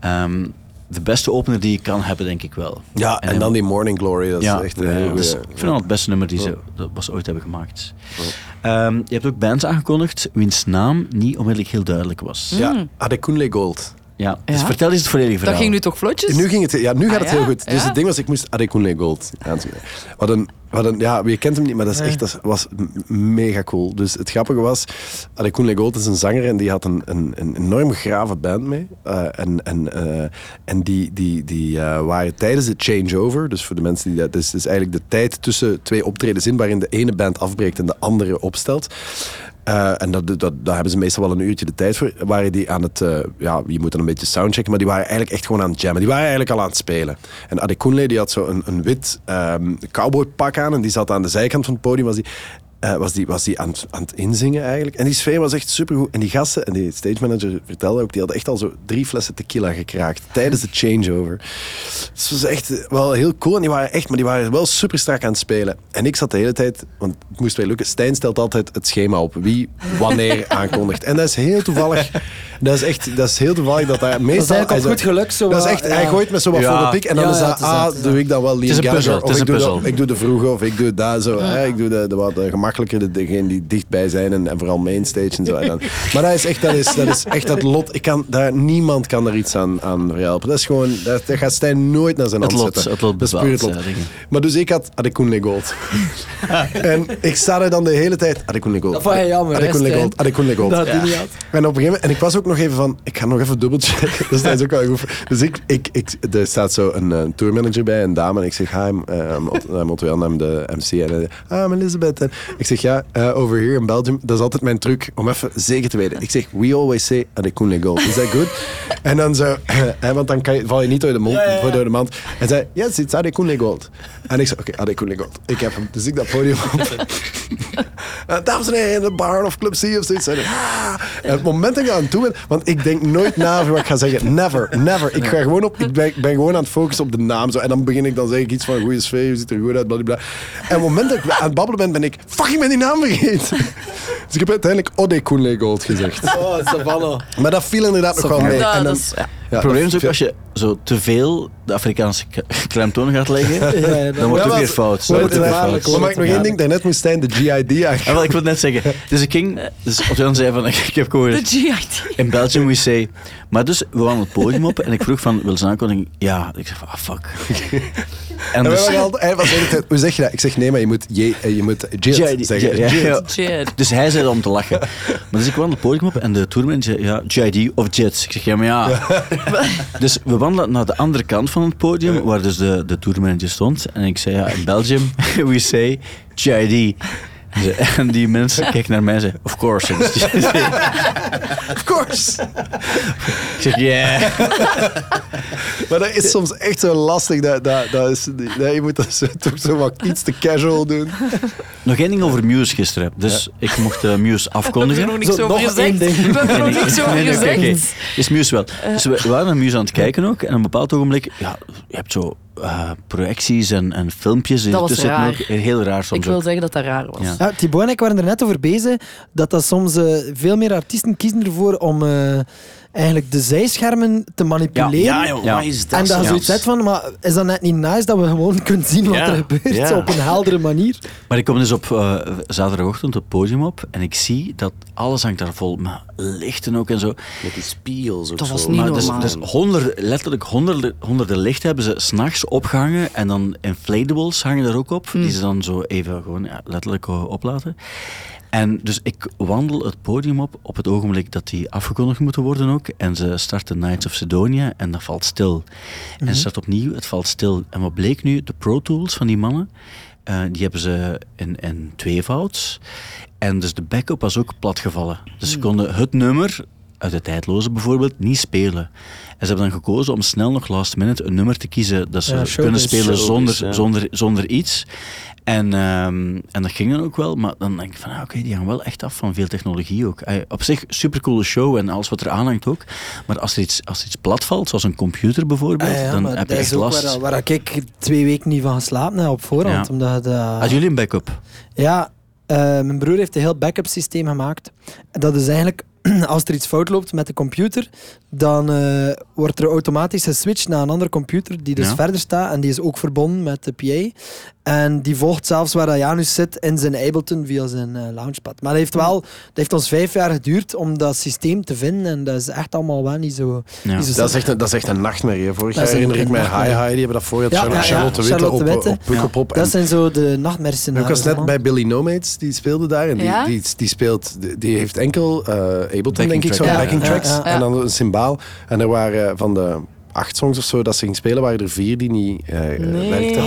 ehm, de beste opener die je kan hebben, denk ik wel. Ja, en dan die Morning Glory, dat is ja, echt een dat is- goeie. ik vind dat het beste nummer die ze dat was ooit hebben gemaakt. Ehm, je hebt ook bands aangekondigd wiens naam niet onmiddellijk heel duidelijk was. Ja, Adekunle Gold. Ja, dus Ja. vertel eens het volledige Dat verhaal. ging nu toch vlotjes? Nu, ging het, ja, nu gaat Ah, het ja? heel goed. Dus Ja? het ding was, ik moest Adekunle Gold aanzoeken. Wat een, wat een, ja, je kent hem niet, maar dat is echt, dat was m- mega cool. Dus het grappige was, Adekunle Gold is een zanger en die had een, een, een enorm grave band mee. Eh, en en, eh, en die, die, die eh, waren tijdens de changeover, dus voor de mensen die dat, dus, dus eigenlijk de tijd tussen twee optredens in, waarin de ene band afbreekt en de andere opstelt. Eh, en dat, dat, daar hebben ze meestal wel een uurtje de tijd voor. Waren die aan het, eh, ja, je moet dan een beetje soundchecken, maar die waren eigenlijk echt gewoon aan het jammen. Die waren eigenlijk al aan het spelen. En Adekunle, die had zo een, een wit ehm cowboypak aan en die zat aan de zijkant van het podium. Was die, eh, was die, was die aan, het- aan het inzingen eigenlijk. En die sfeer was echt supergoed. En die gasten, en die stage manager vertelde ook, die hadden echt al zo drie flessen tequila gekraakt tijdens de changeover. Dus het was echt eh, wel heel cool. En die waren echt, maar die waren wel super strak aan het spelen. En ik zat de hele tijd, want het moest wel lukken. Stijn stelt altijd het schema op. Wie wanneer aankondigt. En dat is heel toevallig. Dat is echt, dat is heel toevallig dat daar meestal. Dat is goed geluk zo. dat is wat- echt, ja. hij gooit met zo wat Ja. voor de pik. En dan Ja, is ja, dat, het is ah, dat, het doe ik dan wel Liam is een puzzel, het Of is ik een doe, ik doe de vroege, of ik doe dat zo. hè. Ik doe de, de wat eh, gemakkelijker, de, degene die dichtbij zijn. En, en vooral mainstage en zo. En dan, maar dat is echt, dat is, dat is echt dat lot. Ik kan, daar, niemand kan daar iets aan, aan verhelpen. Dat is gewoon, dat, daar gaat Stijn nooit naar zijn hand lot, zetten. het lot dat is puur het lot. eh, dingen. Maar dus ik had Adekunle Gold. en ik sta er dan de hele tijd. Adekunle Gold. Dat vond je jammer, Adekunle? Gold. Adekunle Gold. Dat hij niet had. En op een gegeven moment, en ik was ook nog even van, ik ga nog even dubbelchecken. Dus dat is ook wel goed. Dus ik, ik, ik, er staat zo een, eh, tourmanager bij, een dame, en ik zeg, hi, I'm, uh, I'm, Ot- I'm de MC. En hij zegt, ah, I'm Elizabeth. Ik zeg, ja, uh, over here in Belgium, dat is altijd mijn truc om even zeker te weten. Ik zeg, we always say Adekunle Gold. Is that good? en dan zo, hè, want dan kan je, val je niet door de, mond, door de mand. En zei, yes, it's Adekunle Gold. En ik zei, oké, Adekunle Gold. Ik heb hem. Dus ik dat podium op. En dames en heren, in de bar of Club C of zoiets. En, ah. En het moment dat ik aan het doen ben, want ik denk nooit na over wat ik ga zeggen. Never, never. Ik ga gewoon op, ik ben, ben gewoon aan het focussen op de naam. Zo. En dan begin ik dan zeg ik iets van goede sfeer, je ziet er goed uit, blablabla. En op het moment dat ik aan het babbelen ben, ben ik, fuck, ik ben die naam vergeten. Dus ik heb uiteindelijk Ode Koenle Gold gezegd. Oh, Savannah. Maar dat viel inderdaad nog wel mee. Ja, En dan- dat is- ja. ja, het probleem is ook als je zo te veel de Afrikaanse k- klemtoon gaat leggen, Ja, ja, dan wordt het Ja, ook maar- weer fout. Dan wordt het weer maar, fout. mag ik nog één ding? Daarnet moest Stijn de GID wel, ik wil net zeggen. Dus ik ging... Dus Otjan zei van, ik heb De gehoord... GIT. In Belgium we say... Maar dus, we waren het podium op en ik vroeg van, wil ze aankondiging? Ja. Ik zeg van, ah, fuck. En En wij dus... waren altijd, hij was de hele tijd, hoe zeg je dat? Ik zeg nee, maar je moet, je, eh, je moet JIT GID, zeggen. ja, JIT. ja. Shit. Dus hij om te lachen. Maar dus ik wandel het podium op en de tourmanager zei, ja, GID of Jets. Ik zeg, ja, maar ja. Dus we wandelen naar de andere kant van het podium, waar dus de, de tourmanager stond. En ik zei, ja, in Belgium, we say GID. En die mensen keken naar mij en zeiden, of course. it's GID." Of course. Ik zeg, yeah. Maar dat is soms echt zo lastig. Dat, dat, dat is, dat, je moet dat toch zo wat iets te casual doen. Nog één ding over Muse gisteren. Dus ik mocht uh, Muse er afkondigen. nog niks Zo, over nog gezegd. ding. Hebben er nog niks over gezegd. Is Muse wel. Dus we we waren naar Muse aan het kijken ook. En op een bepaald ogenblik, ja, je hebt zo eh, projecties en, en filmpjes. Dat was ertussen raar. Ook, heel raar soms Ik wil ook. zeggen dat dat raar was. Ja. Ja, Thibaut en ik waren er net over bezig dat dat soms eh, veel meer artiesten kiezen ervoor om eh, eigenlijk de zijschermen te manipuleren. Ja, joh, Ja. wat is dat? en dat je Ja. zoiets van, maar is dat net niet nice dat we gewoon kunnen zien wat Ja, er gebeurt ja. zo op een heldere manier? Maar ik kom dus op eh, zaterdagochtend op het podium op. En ik zie dat alles hangt daar vol. Maar lichten ook en zo. Met die spiegels ook Dat zo. was niet maar dus, normaal. dus honderden, letterlijk honderden, honderden lichten hebben ze s'nachts opgehangen. En dan inflatables hangen daar ook op. Die ze dan zo even gewoon ja, letterlijk eh, oplaten. En dus ik wandel het podium op op het ogenblik dat die afgekondigd moeten worden ook. En ze starten Knights of Sidonia en dat valt stil. En ze start opnieuw, het valt stil. En wat bleek nu? De Pro Tools van die mannen, eh, die hebben ze in, in tweevouds. En dus de backup was ook platgevallen. Dus ze konden het nummer uit de tijdloze bijvoorbeeld niet spelen. En ze hebben dan gekozen om snel nog last minute een nummer te kiezen dat ze Ja, kunnen spelen zonder, ja. zonder, zonder iets. En, ehm, en dat ging dan ook wel, maar dan denk ik van, ah, oké, die hangen wel echt af van veel technologie ook. Eh, op zich, supercoole show en alles wat er aan hangt ook. Maar als er iets, als er iets plat valt, zoals een computer bijvoorbeeld, Ah, ja, dan heb je echt last. waar, waar ik twee weken niet van geslapen heb op voorhand. Omdat, dat- Hadden jullie een backup? Ja, eh, mijn broer heeft een heel backup systeem gemaakt. Dat is eigenlijk, als er iets fout loopt met de computer, dan eh, wordt er automatisch geswitcht naar een andere computer die dus Ja. verder staat en die is ook verbonden met de PA. En die volgt zelfs waar dat Janus zit in zijn Ableton via zijn eh, launchpad. Maar dat heeft, wel, dat heeft ons vijf jaar geduurd om dat systeem te vinden en dat is echt allemaal wel niet zo... Ja. niet zo Dat is echt een, dat is echt een nachtmerrie. hè. Vorig Dat jaar herinner ik mij Hi. Hi, die hebben dat voor Ja, Charlotte, ja, ja. Charlotte Witte Charlotte op, de Witte. op Pukkelpop. Dat En- zijn zo de ik nachtmerriescenario's. was net man. bij Billy No Mates, die speelde daar. En die, Ja? die, die, speelt, die, die heeft enkel eh Backing denk ik, zo, backing tracks. En dan een cymbaal. En er waren van de acht songs of zo dat ze ging spelen, waren er vier die niet eh Nee. werkten.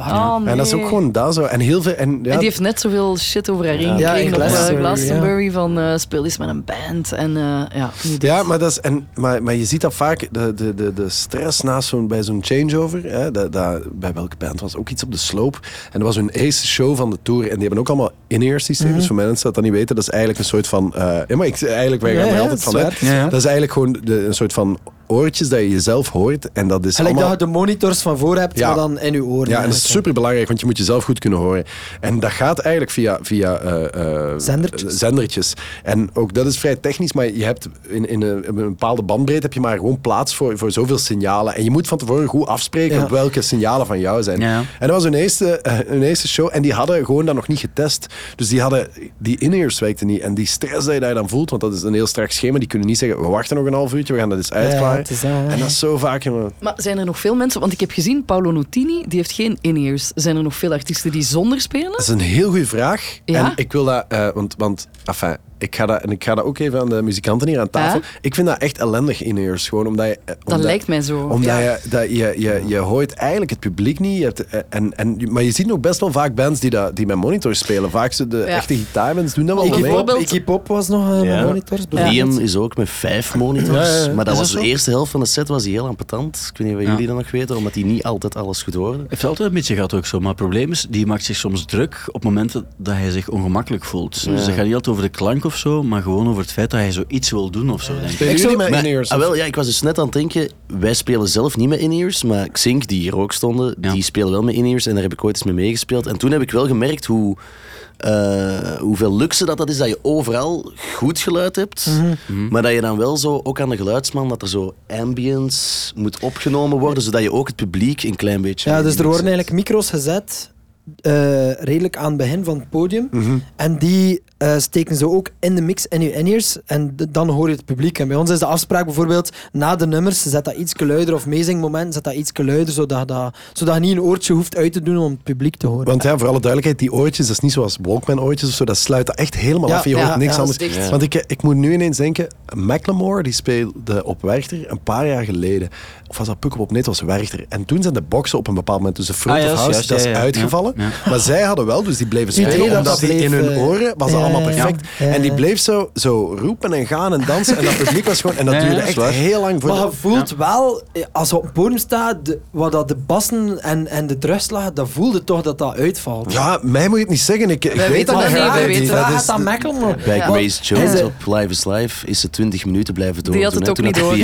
Oh, nee. En dat is ook gewoon dat zo. En heel veel... En, ja, En die heeft net zoveel shit over haar heen Ja, gekregen op eh, Glastonbury, Glastonbury van eh, speel eens met een band. En eh, ja. Ja, maar, dat is, en, maar, maar je ziet dat vaak, de, de, de, de stress naast zo'n, bij zo'n changeover. Hè, dat, dat, bij welke band was ook iets op de sloop. En dat was hun eerste show van de tour. En die hebben ook allemaal in-ear systeem. Mhm. Dus voor mensen dat dat niet weten, dat is eigenlijk een soort van... eh ja, maar ik, eigenlijk, wij gaan Ja, er ja, altijd dat van is uit. waar. Ja, ja. Dat is eigenlijk gewoon de, een soort van oortjes dat je jezelf hoort. En dat is Gelijk allemaal... dat je de monitors van voor hebt, Ja. maar dan in je oren. Ja, en dat is eigenlijk. super belangrijk, want je moet jezelf goed kunnen horen. En dat gaat eigenlijk via, via eh, eh, Zendertjes. zendertjes. En ook dat is vrij technisch, maar je hebt in, in een, in een bepaalde bandbreedte heb je maar gewoon plaats voor, voor zoveel signalen. En je moet van tevoren goed afspreken Ja. op welke signalen van jou zijn. Ja. En dat was hun eerste, eh, hun eerste show en die hadden gewoon dat nog niet getest. Dus die hadden, die in-ears werkten niet. En die stress dat je daar dan voelt, want dat is een heel strak schema, die kunnen niet zeggen, we wachten nog een half uurtje, we gaan dat eens Ja, hè. en dat is zo vaak. Maar zijn er nog veel mensen, want ik heb gezien, Paolo Nutini, die heeft geen in-ears. Zijn er nog veel artiesten die zonder spelen? Dat is een heel goede vraag. Ja? En ik wil dat, eh, want, want enfin, ik ga, dat, en ik ga dat ook even aan de muzikanten hier aan tafel. Ja? Ik vind dat echt ellendig in-ears. Gewoon omdat je... eh, Dat omdat- lijkt mij zo. Omdat Ja. je, dat je, je, je hoort eigenlijk het publiek niet. Je hebt, eh, en, en, maar je ziet ook best wel vaak bands die, dat, die met monitors spelen. Vaak zo de Ja. echte gitaarbands doen dat wel. Bijvoorbeeld- Iggy Pop was nog eh, Ja. met monitors. Liam is ook met vijf monitors. Ja, ja, ja. Maar dat Is was dat de eerste helft van de set was hij heel ambetant. Ik weet niet of Ja. jullie dat nog weten, omdat hij niet altijd alles goed hoorde. heeft altijd een beetje gehad ook zo. Maar het probleem is, die maakt zich soms druk op momenten dat hij zich ongemakkelijk voelt. Dus dat gaat niet altijd over de klank of zo, maar gewoon over het feit dat hij zoiets wil doen of zo. Denk ik. Ik zou- met maar- in-ears? ah, wel, ja, ik was dus net aan het denken, wij spelen zelf niet met in-ears, maar Xink, die hier ook stonden, Ja. die spelen wel met in-ears en daar heb ik ooit eens mee meegespeeld. En toen heb ik wel gemerkt hoe, eh, hoeveel luxe dat, dat is, dat je overal goed geluid hebt, Mhm. maar dat je dan wel zo, ook aan de geluidsman, dat er zo ambience moet opgenomen worden, zodat je ook het publiek een klein beetje... Ja, dus er worden eigenlijk micro's gezet, eh, redelijk aan het begin van het podium. En die eh, steken ze ook in de mix in je in-ears. En dan hoor je het publiek. En bij ons is de afspraak bijvoorbeeld, na de nummers, zet dat iets luider. Of meezingmoment, zet dat iets luider, zodat, dat, zodat je niet een oortje hoeft uit te doen om het publiek te horen. Want ja, voor alle duidelijkheid, die oortjes, dat is niet zoals Walkman-oortjes of zo. Dat sluit dat echt helemaal Ja, af. Je ja, hoort niks ja, anders. Want ik, ik moet nu ineens denken, Macklemore, die speelde op Werchter een paar jaar geleden. Of was dat Pukkelpop? Nee, het was Werchter. En toen zijn de boxen op een bepaald moment, dus de front Ah, ja, of house, juist, dat is ja, ja. uitgevallen. Ja, Maar zij hadden wel, dus die bleven spelen, dat omdat dat die in hun eh, oren was dat ja, allemaal perfect. ja. En die bleef zo, zo roepen en gaan en dansen. En dat publiek was gewoon... En dat duurde dat echt waar. heel lang voor... Maar je voelt wel, eh, als je op het podium staat, wat dat de bassen en, en de terugslag, dan voelde toch dat dat uitvalt. Ja, mij moet je het niet zeggen. Ik, ik weet dat dat niet. wij Dat weten dat. dat Macklemore. Bij. Grace Jones op Live is Live is ze 20 minuten blijven door. Die had het ook niet door.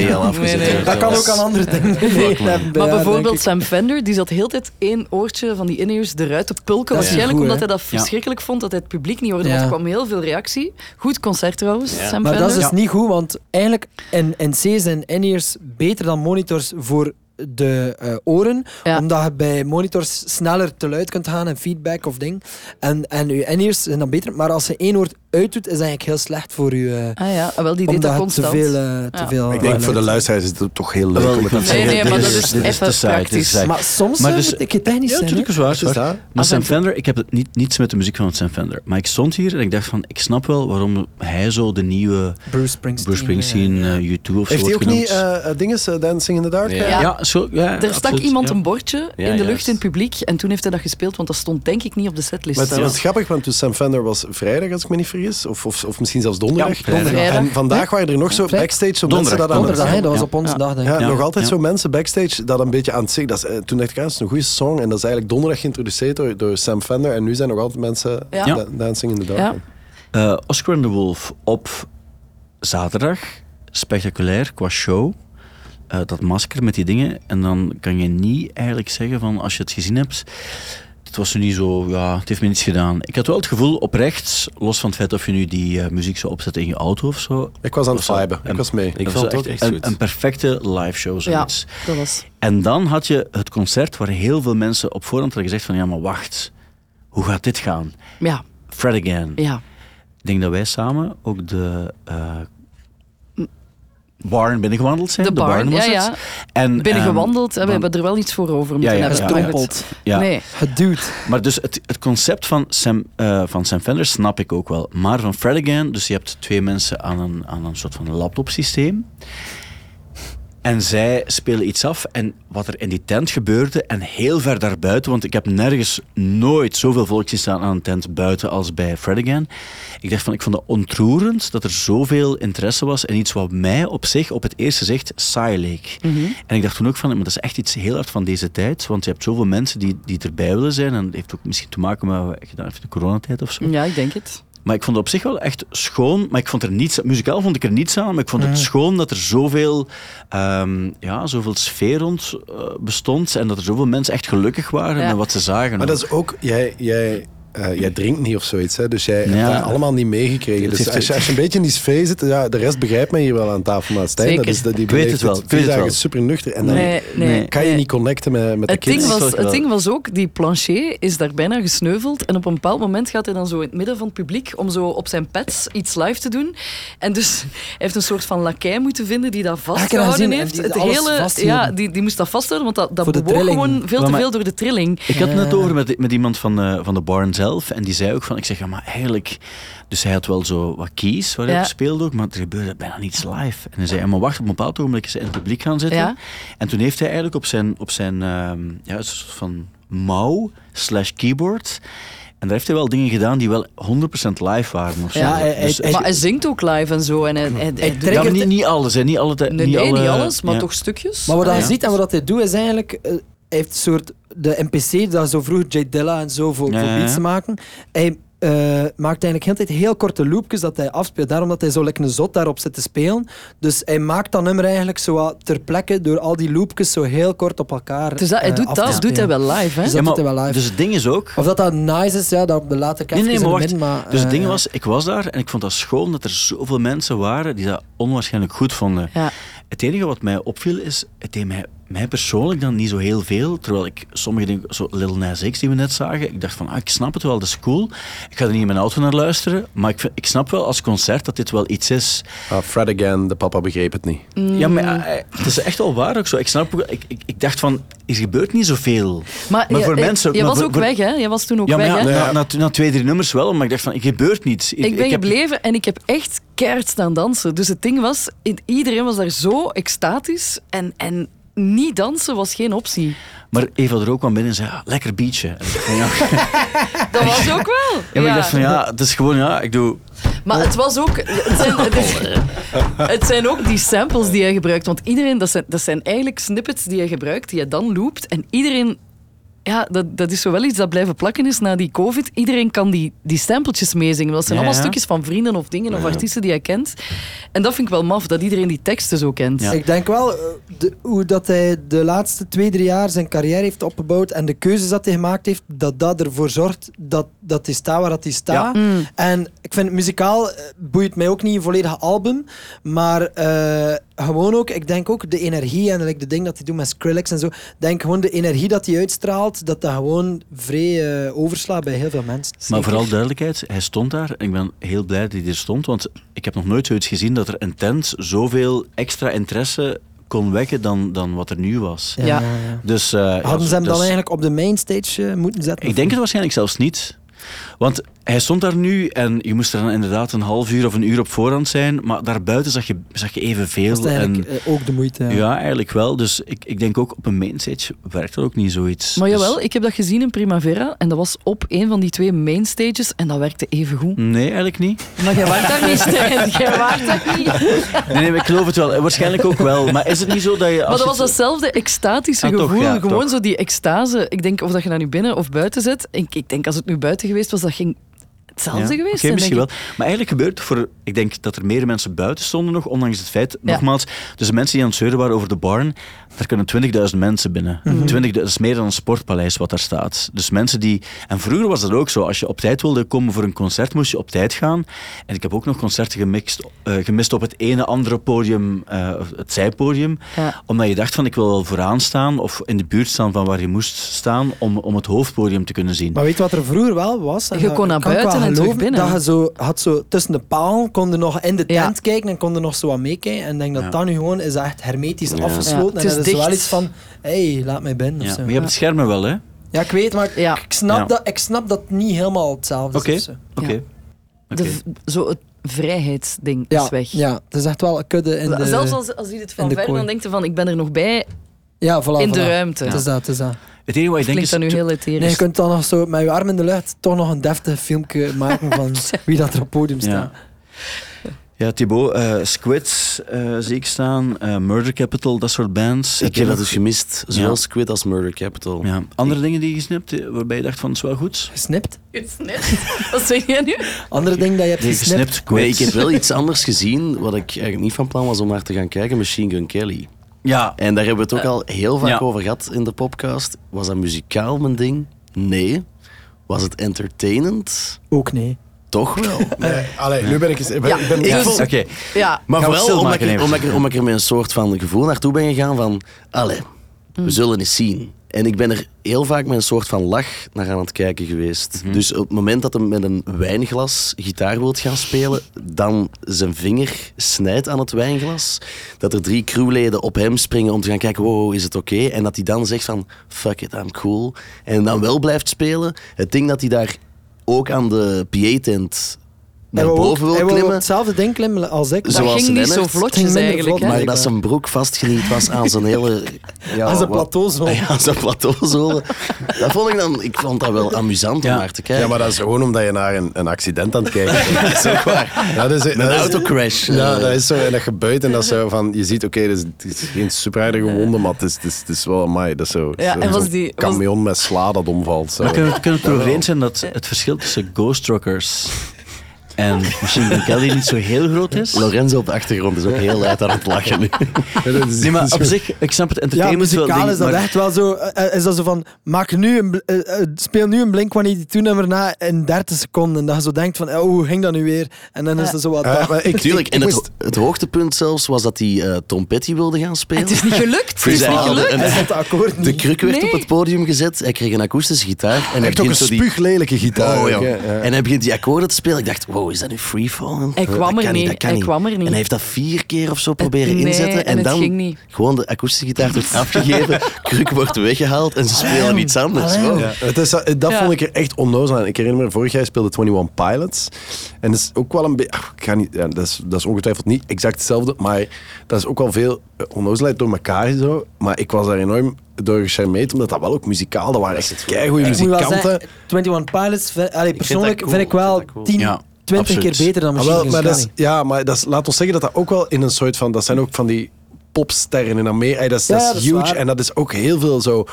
Dat kan ook aan andere dingen. Maar bijvoorbeeld. Sam Fender, die zat heel tijd één oortje van die in-ears eruit te pulken. Waarschijnlijk goed, omdat hij dat verschrikkelijk vond dat hij het publiek niet hoorde. Ja. Want er kwam heel veel reactie. Goed concert trouwens, Ja. Sam Maar Fender. dat is dus niet goed, want eigenlijk in C zijn in-ears beter dan monitors voor de eh, oren, Ja. omdat je bij monitors sneller te luid kunt gaan en feedback of ding. En, en je in-ears zijn dan beter, maar als je één oor uitdoet, is eigenlijk heel slecht voor je... Ah ja, ah, wel, die deed dat te constant. veel... eh, te Ja. veel Ik denk eh, voor de luisteraars is het toch heel leuk Wel, om het te Nee, zeggen. nee, maar dat is- is dit is even te saai, is. Maar soms Maar eh, dus- moet ik het technisch Ja, zijn. natuurlijk is waar. is is? Maar Ah, Sam Fender, ik heb het niet, niets met de muziek van Sam Fender. Maar ik stond hier en ik dacht van, ik snap wel waarom hij zo de nieuwe Bruce Springsteen. Bruce Springsteen, eh, U2 of zo Heeft hij ook niet dinges, Dancing in the Dark? Ja. Zo, ja, Er stak iemand ja. een bordje Ja, in de lucht in het publiek en toen heeft hij dat gespeeld, want dat stond denk ik niet op de setlist. Maar het was grappig, want toen Sam Fender was vrijdag, als ik me niet vergis. Of, of, of misschien zelfs donderdag. Ja. En vandaag waren er nog zo backstage zo mensen Donderdag, dat aan het... Donderdag, hè, dat was op onze Ja. dag, denk ik. Ja, Ja, nog altijd ja. zo mensen backstage dat een beetje aan het zingen. Dat is, toen dacht ik, ah, dat is een goede song. En dat is eigenlijk donderdag geïntroduceerd door, door Sam Fender. En nu zijn nog altijd mensen Ja. da- Dancing in the Dark. Ja. Eh, Oscar and the Wolf op zaterdag. Spectaculair qua show. Eh, dat masker met die dingen. En dan kan je niet eigenlijk zeggen van als je het gezien hebt. Het was niet zo, ja, het heeft me niets gedaan. Ik had wel het gevoel oprecht, los van het feit of je nu die eh, muziek zou opzetten in je auto of zo. Ik was aan het viben. Ik was mee. Ik vond was het ook echt een, goed. een perfecte live show Ja, zoiets. dat was... En dan had je het concert waar heel veel mensen op voorhand hadden gezegd van ja, maar wacht, hoe gaat dit gaan? Ja, Fred again. ja. Ik denk dat wij samen ook de eh barn binnengewandeld zijn. De barn, was ja, het. ja. En, Binnengewandeld, ehm, en we hebben er wel iets voor over moeten Ja, ja, hebben. ja. Gestrompeld. Ja. Nee. Geduwd. Maar dus het, het concept van Sam, eh, van Sam Fender snap ik ook wel. Maar van Fred again, dus je hebt twee mensen aan een, aan een soort van laptopsysteem. En zij spelen iets af. En wat er in die tent gebeurde, en heel ver daarbuiten, want ik heb nergens nooit zoveel volk zien staan aan een tent buiten als bij Fred Again. Ik dacht van, ik vond het ontroerend dat er zoveel interesse was in iets wat mij op zich op het eerste zicht saai leek. En ik dacht toen ook van, maar dat is echt iets heel hard van deze tijd, want je hebt zoveel mensen die, die erbij willen zijn. En dat heeft ook misschien te maken met gedaan de coronatijd of zo. Ja, ik denk het. Maar ik vond het op zich wel echt schoon. Maar ik vond er niets... Muzikaal vond ik er niets aan. Maar ik vond het schoon dat er zoveel, ehm, ja, zoveel sfeer rond eh, bestond. En dat er zoveel mensen echt gelukkig waren Ja. met wat ze zagen. Maar dat is ook... Jij, jij, eh, jij drinkt niet of zoiets, hè? dus jij hebt dat allemaal niet meegekregen. Dus als je, als je een beetje in die sfeer zit, ja, de rest begrijpt mij hier wel aan tafel. Maar Stijn, dat Zeker. is, dat die Ik weet het wel, ik weet dagen wel. super nuchter. En dan Nee, nee. nee. kan je nee. niet connecten met, met de Het ding, was, het ding was ook, die plancher is daar bijna gesneuveld. En op een bepaald moment gaat hij dan zo in het midden van het publiek om zo op zijn pets iets live te doen. En dus hij heeft een soort van lakij moeten vinden die dat dat vastgehouden en heeft. die Het hele, ja, die, die moest dat vasthouden, want dat, dat bewoog gewoon veel te veel door de trilling. Ik had het net over met, met iemand van, eh, van de Barn zelf en die zei ook van, ik zeg, ja, maar eigenlijk... Dus hij had wel zo wat keys waar hij Ja. op speelde ook, maar er gebeurde bijna niets live. En hij zei, ja, maar wacht, op een bepaald ogenblik is hij in het publiek gaan zitten. Ja. En toen heeft hij eigenlijk op zijn, op zijn ehm, ja, een soort van mouw slash keyboard... En daar heeft hij wel dingen gedaan die wel 100% live waren. Of zo. Ja, hij- Dus- hij- Maar hij zingt ook live en zo. En hij, hij, niet, niet alles, hè. Niet, alle, tijd- nee, niet, nee, alle, niet alles, maar ja. toch stukjes. Maar wat Ah, hij ja. ziet en wat hij doet, is eigenlijk... eh, hij heeft een soort... De NPC, dat zo vroeger J Dilla en zo voor, Ja, voor beats maken. Hij eh, maakt eigenlijk heel de tijd heel korte loopjes dat hij afspeelt. Daarom dat hij zo lekker een zot daarop zit te spelen. Dus hij maakt dat nummer eigenlijk zo wat ter plekke door al die loopjes zo heel kort op elkaar Dus dat, hij eh, doet dat, doet hij wel live, hè? Dus Ja, dat maar- doet hij wel live. Dus het ding is ook... Of dat dat nice is, ja, dat laat ik Nee, even nee, maar het wacht. maar, dus het eh, ding ja. was, ik was daar en ik vond dat schoon dat er zoveel mensen waren die dat onwaarschijnlijk goed vonden. Ja. Het enige wat mij opviel is, het deed mij, mij persoonlijk dan niet zo heel veel. Terwijl ik sommige dingen, zo Lil Nas X die we net zagen, ik dacht van, ah, ik snap het wel, dat is cool. Ik ga er niet in mijn auto naar luisteren, maar ik, vind- ik snap wel als concert dat dit wel iets is. Ah, Fred again, de papa begreep het niet. Ja, maar eh, het is echt wel waar ook zo. Ik snap ik, ik, ik dacht van, er gebeurt niet zoveel. Maar, Maar je- voor je- mensen- Je was voor- ook voor- weg, hè? Je was toen ook Ja, weg, ja, hè? na, na, na twee, drie nummers wel, maar ik dacht van, er gebeurt niets. Ik ben heb- gebleven en ik heb echt keihard staan dansen. Dus het ding was, iedereen was daar zo extatisch en, en niet dansen was geen optie. Maar Eva er ook kwam binnen en zei, ah, lekker beachje. En ik dacht van, ja, Dat was ook wel. Ja, maar ik dacht van ja, het is gewoon ja, ik doe. Maar het was ook... Het zijn, het, is- het zijn ook die samples die hij gebruikt. Want iedereen... Dat zijn, dat zijn eigenlijk snippets die hij gebruikt, die hij dan loopt. En iedereen... Ja, dat, dat is zo wel iets dat blijven plakken is na die covid. Iedereen kan die, die stempeltjes meezingen. Dat zijn Ja, allemaal ja. stukjes van vrienden of dingen of artiesten die hij kent. En dat vind ik wel maf, dat iedereen die teksten zo kent. Ja. Ik denk wel eh, de, hoe dat hij de laatste twee, drie jaar zijn carrière heeft opgebouwd en de keuzes dat hij gemaakt heeft, dat dat ervoor zorgt dat, dat hij staat waar dat hij staat. Mm. En ik vind muzikaal eh, boeit mij ook niet een volledig album, maar eh, gewoon ook, ik denk ook de energie en like, de ding dat hij doet met Skrillex en zo, ik denk gewoon de energie dat hij uitstraalt, dat dat gewoon vrij eh, overslaat bij heel veel mensen. Maar vooral duidelijkheid, hij stond daar en ik ben heel blij dat hij er stond, want ik heb nog nooit zoiets gezien dat er intens zoveel extra interesse kon wekken dan, dan wat er nu was. Ja. Dus, eh, ja, Hadden ze hem dus- dan eigenlijk op de mainstage moeten zetten? Ik denk het waarschijnlijk zelfs niet. Want hij stond daar nu en je moest er dan inderdaad een half uur of een uur op voorhand zijn, maar daarbuiten zag je, zag je Dat evenveel. is eigenlijk En, eh, ook de moeite. ja. ja, eigenlijk wel. Dus ik, ik denk ook op een mainstage werkt dat ook niet zoiets. Maar Dus- jawel, ik heb dat gezien in Primavera. En dat was op een van die twee mainstages. En dat werkte even goed. Nee, eigenlijk niet. Maar jij waart daar niet, Stijn. Jij waart daar niet. Nee, ik geloof het wel. Waarschijnlijk ook wel. Maar is het niet zo dat je... Als Maar dat was je datzelfde extatische Ah, toch, gevoel. ja, Gewoon toch. zo die extase. Ik denk of dat je dat nu binnen of buiten zet. Ik, ik denk als het nu buiten geweest was, dat ging hetzelfde Ja, geweest misschien wel. denk ik. Maar eigenlijk gebeurt het voor... Ik denk dat er meer mensen buiten stonden nog, ondanks het feit... Nogmaals, dus de mensen die aan het zeuren waren over de barn, daar kunnen 20.000 mensen binnen. Mhm. 20, dat is meer dan een sportpaleis wat daar staat. Dus mensen die... En vroeger was dat ook zo. Als je op tijd wilde komen voor een concert, moest je op tijd gaan. En ik heb ook nog concerten gemixt, eh, gemist op het ene andere podium, eh, het zijpodium. Ja. Omdat je dacht van, ik wil wel vooraan staan of in de buurt staan van waar je moest staan om, om het hoofdpodium te kunnen zien. Maar weet je wat er vroeger wel was? En Je kon naar ik wel buiten en terug binnen. Dat je zo, had zo tussen de palen, kon je nog in de Ja. tent kijken en kon je nog zo wat meekijken. En ik denk dat Ja. dat nu gewoon is echt hermetisch Ja. afgesloten. Ja, en het is dat is wel iets van, hé, hey, laat mij binnen. Ja, of zo. maar je hebt het schermen wel, hè? Ja, ik weet, maar Ja. ik, snap Ja. dat, ik snap dat het niet helemaal hetzelfde Oké. is. Oké. Ja. Oké. Zo het vrijheidsding Ja, is weg. ja, het is echt wel een kudde in de... Zelfs als, als je dit van ver, dan denkt je van, ik ben er nog bij ja, voilà, in de ruimte. Het is dat, het is dat. Het enige wat ik denk Klinkt is... dat nu heel etherisch. Nee, je kunt dan nog zo met je arm in de lucht toch nog een deftig filmpje maken van wie dat er op het podium staat. Ja. Ja, Thibaut, eh Squid eh, zie ik staan, eh, Murder Capital, dat soort bands. Ik heb dat dus gemist. Zowel Ja. Squid als Murder Capital. Ja. Andere dingen die je gesnipt, waarbij je dacht van, het is wel goed? Gesnipt? Gesnipt? Wat zeg jij nu? Andere ding dat je hebt Nee, gesnipt? gesnipt. Nee, ik heb wel iets anders gezien, wat ik eigenlijk niet van plan was om naar te gaan kijken, Machine Gun Kelly. Ja, En daar hebben we het ook al heel vaak ja. over gehad in de podcast. Was dat muzikaal mijn ding? Nee. Was het entertainend? Ook nee. Toch wel. Nee, allee, nu ben ik... eens- Ik ben, Ja, ben oké. Ja, Maar Gaan vooral omdat ik, omdat, ik, omdat ik er met een soort van gevoel naartoe ben gegaan van... Allee, we zullen eens zien. En ik ben er heel vaak met een soort van lach naar aan het kijken geweest. Dus op het moment dat hij met een wijnglas gitaar wilt gaan spelen, dan zijn vinger snijdt aan het wijnglas. Dat er drie crewleden op hem springen om te gaan kijken, wow, is het oké? En dat hij dan zegt van, fuck it, I'm cool. En dan wel blijft spelen. Het ding dat hij daar ook aan de PA-tent naar Hij boven wil hij klimmen. hetzelfde ding klimmen als ik. Dat Zoals ging niet zo vlotjes eigenlijk. vlot. Maar dat zijn broek vastgeniet was aan zijn hele... Ja, Aan zijn plateauzool. Ja, aan zijn plateauzolen. Dat vond ik dan... Ik vond dat wel amusant om Ja. naar te kijken. Ja, maar dat is gewoon omdat je naar een, een accident aan het kijken bent. dat is ook waar. Ja, dat is, Een autocrash. Ja, eh. dat is zo. En dat gebeurt en dat zo van... Je ziet, oké, het, is, het is geen super aardige wonde, maar het is, het is, het is wel amai. Dat is zo... Ja, zo- en was die- was- camion met sla dat omvalt. Zo. Maar kunnen we kunnen we het erover eens zijn dat het verschil tussen Ghost Truckers en Machine Gun Kelly niet zo heel groot is? Lorenzo op de achtergrond is ook heel luid aan het lachen nu. Ja, dat Nee, maar dat op zich, ik snap het Ja, entertainment muzikaal ding, is dat maar- echt wel zo. eh, eh, is dat zo van, maak nu een, eh, speel nu een Blink-182 nummer na in 30 seconden. En dat je zo denkt van, oh, hoe ging dat nu weer? En dan is Ja. er zo wat... Ja, maar ik, Tuurlijk, ik- en ik het, moest- het hoogtepunt zelfs was dat hij Tom Petty wilde gaan spelen. Het is niet gelukt. Het is niet gelukt. hij de akkoord De niet. kruk werd Nee. op het podium gezet. Hij kreeg een akoestische gitaar. En hij echt ook een die- spuuglelijke gitaar. Oh, ja. Ja. En hij begint die akkoorden te spelen. Ik dacht, wow, is dat nu freefallen? Hij kwam Dat er niet. dat Hij kwam er niet. En hij heeft dat vier keer of zo proberen nee, inzetten. en het dan ging niet. gewoon de akoestische gitaar wordt afgegeven. kruk wordt weggehaald en ze spelen iets anders. Wow. Ja, het is, dat Ja. vond ik er echt onnozel aan. Ik herinner me, vorig jaar speelde 21 Pilots. En dat is ook wel een beetje... ach, Ik ga niet... Ja, dat, is, dat is ongetwijfeld niet exact hetzelfde, maar dat is ook wel veel eh, onnozelheid door elkaar en zo. Maar ik was daar enorm door gecharmeerd, omdat dat wel ook muzikaal... Dat waren echt keigoede Ik moet wel muzikanten. zeggen, 21 Pilots, allee, dat persoonlijk cool, vind ik wel ik vind dat cool. 10, Ja, 20 absoluut. keer beter dan Ah, Machine wel, Gun maar dat is, Kelly. ja, maar dat is, laat ons zeggen dat dat ook wel in een soort van... Dat zijn ook van die popsterren in Amerika. Dat is, Ja, dat is ja, dat is huge. waar. en dat is ook heel veel zo...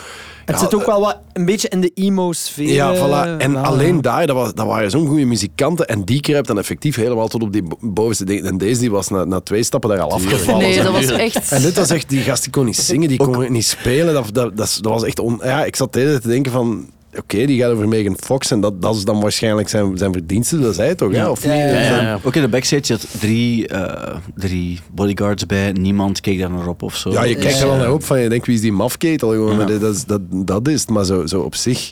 Het ja, zit ook wel wat, een beetje in de emo-sfeer. Ja, eh, voilà. En wel, alleen ja. daar, dat, was, dat waren zo'n goede muzikanten. En die kruipt dan effectief helemaal tot op die bo- bovenste ding. En deze die was na, na twee stappen daar al afgevallen. Nee, dat was echt... En dit was echt, die gast die kon niet zingen, die kon niet spelen. Dat, dat, dat was echt on, ja, ik zat de hele tijd te denken van, oké, die gaat over Megan Fox en dat, dat is dan waarschijnlijk zijn, zijn verdienste. Dat is hij toch, ja. Ja. Of Ja, niet? ja, Ja, ja. Ook in de backstage je had drie, eh, drie bodyguards bij. Niemand keek daar naar op of zo. Ja, je kijkt Ja. er wel naar op van, je denkt, wie is die mafketel? Gewoon, Ja. maar dat, is, dat, dat is het. Maar zo, zo op zich,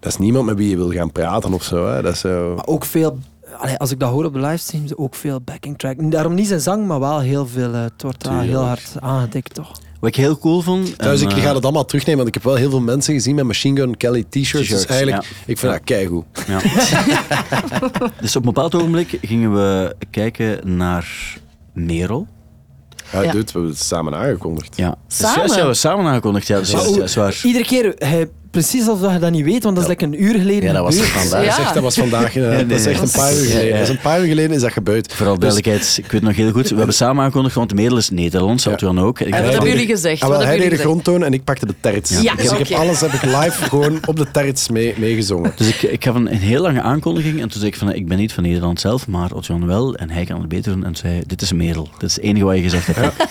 dat is niemand met wie je wil gaan praten of zo. Hè. Dat is zo... Maar ook veel, allee, als ik dat hoor op de livestreams, ook veel backing track. Daarom niet zijn zang, maar wel heel veel. eh, het wordt heel hard aangedikt, toch? Wat ik heel cool vond... En, ik eh, ga het allemaal terugnemen, want ik heb wel heel veel mensen gezien met Machine Gun Kelly t-shirts. Dus eigenlijk, ja. ik vind Ja. dat keigoed. Ja. dus op een bepaald ogenblik gingen we kijken naar Merel. Ja, Ja. dude, we hebben het samen aangekondigd. Ja. Samen? Dus, ja, ja, we samen aangekondigd. Ja, dus, dat is waar. Iedere keer, hij, precies alsof je dat niet weet, want dat is lekker een uur geleden Ja, dat was gebeurd. vandaag. Dat, is echt, dat was vandaag, eh, nee, dat is echt een paar uur geleden. ja. Dat is een paar uur geleden is dat gebeurd. Vooral Dus- duidelijkheid, ik weet nog heel goed. We hebben samen aangekondigd, want Merel is Nederlands, dat Ja. Jan ook. Ik En dacht wat hebben jullie gezegd? Ah, Wat hij hebben deed de jullie grondtoon en ik pakte de terts. Ja, dus ik heb oké. alles heb ik live gewoon op de terts mee, meegezongen. Dus ik, ik gaf een, een heel lange aankondiging en toen zei ik van, ik ben niet van Nederland zelf, maar Otjan wel en hij kan het beter doen. En zei, dit is Merel. Dit is het enige wat je gezegd hebt.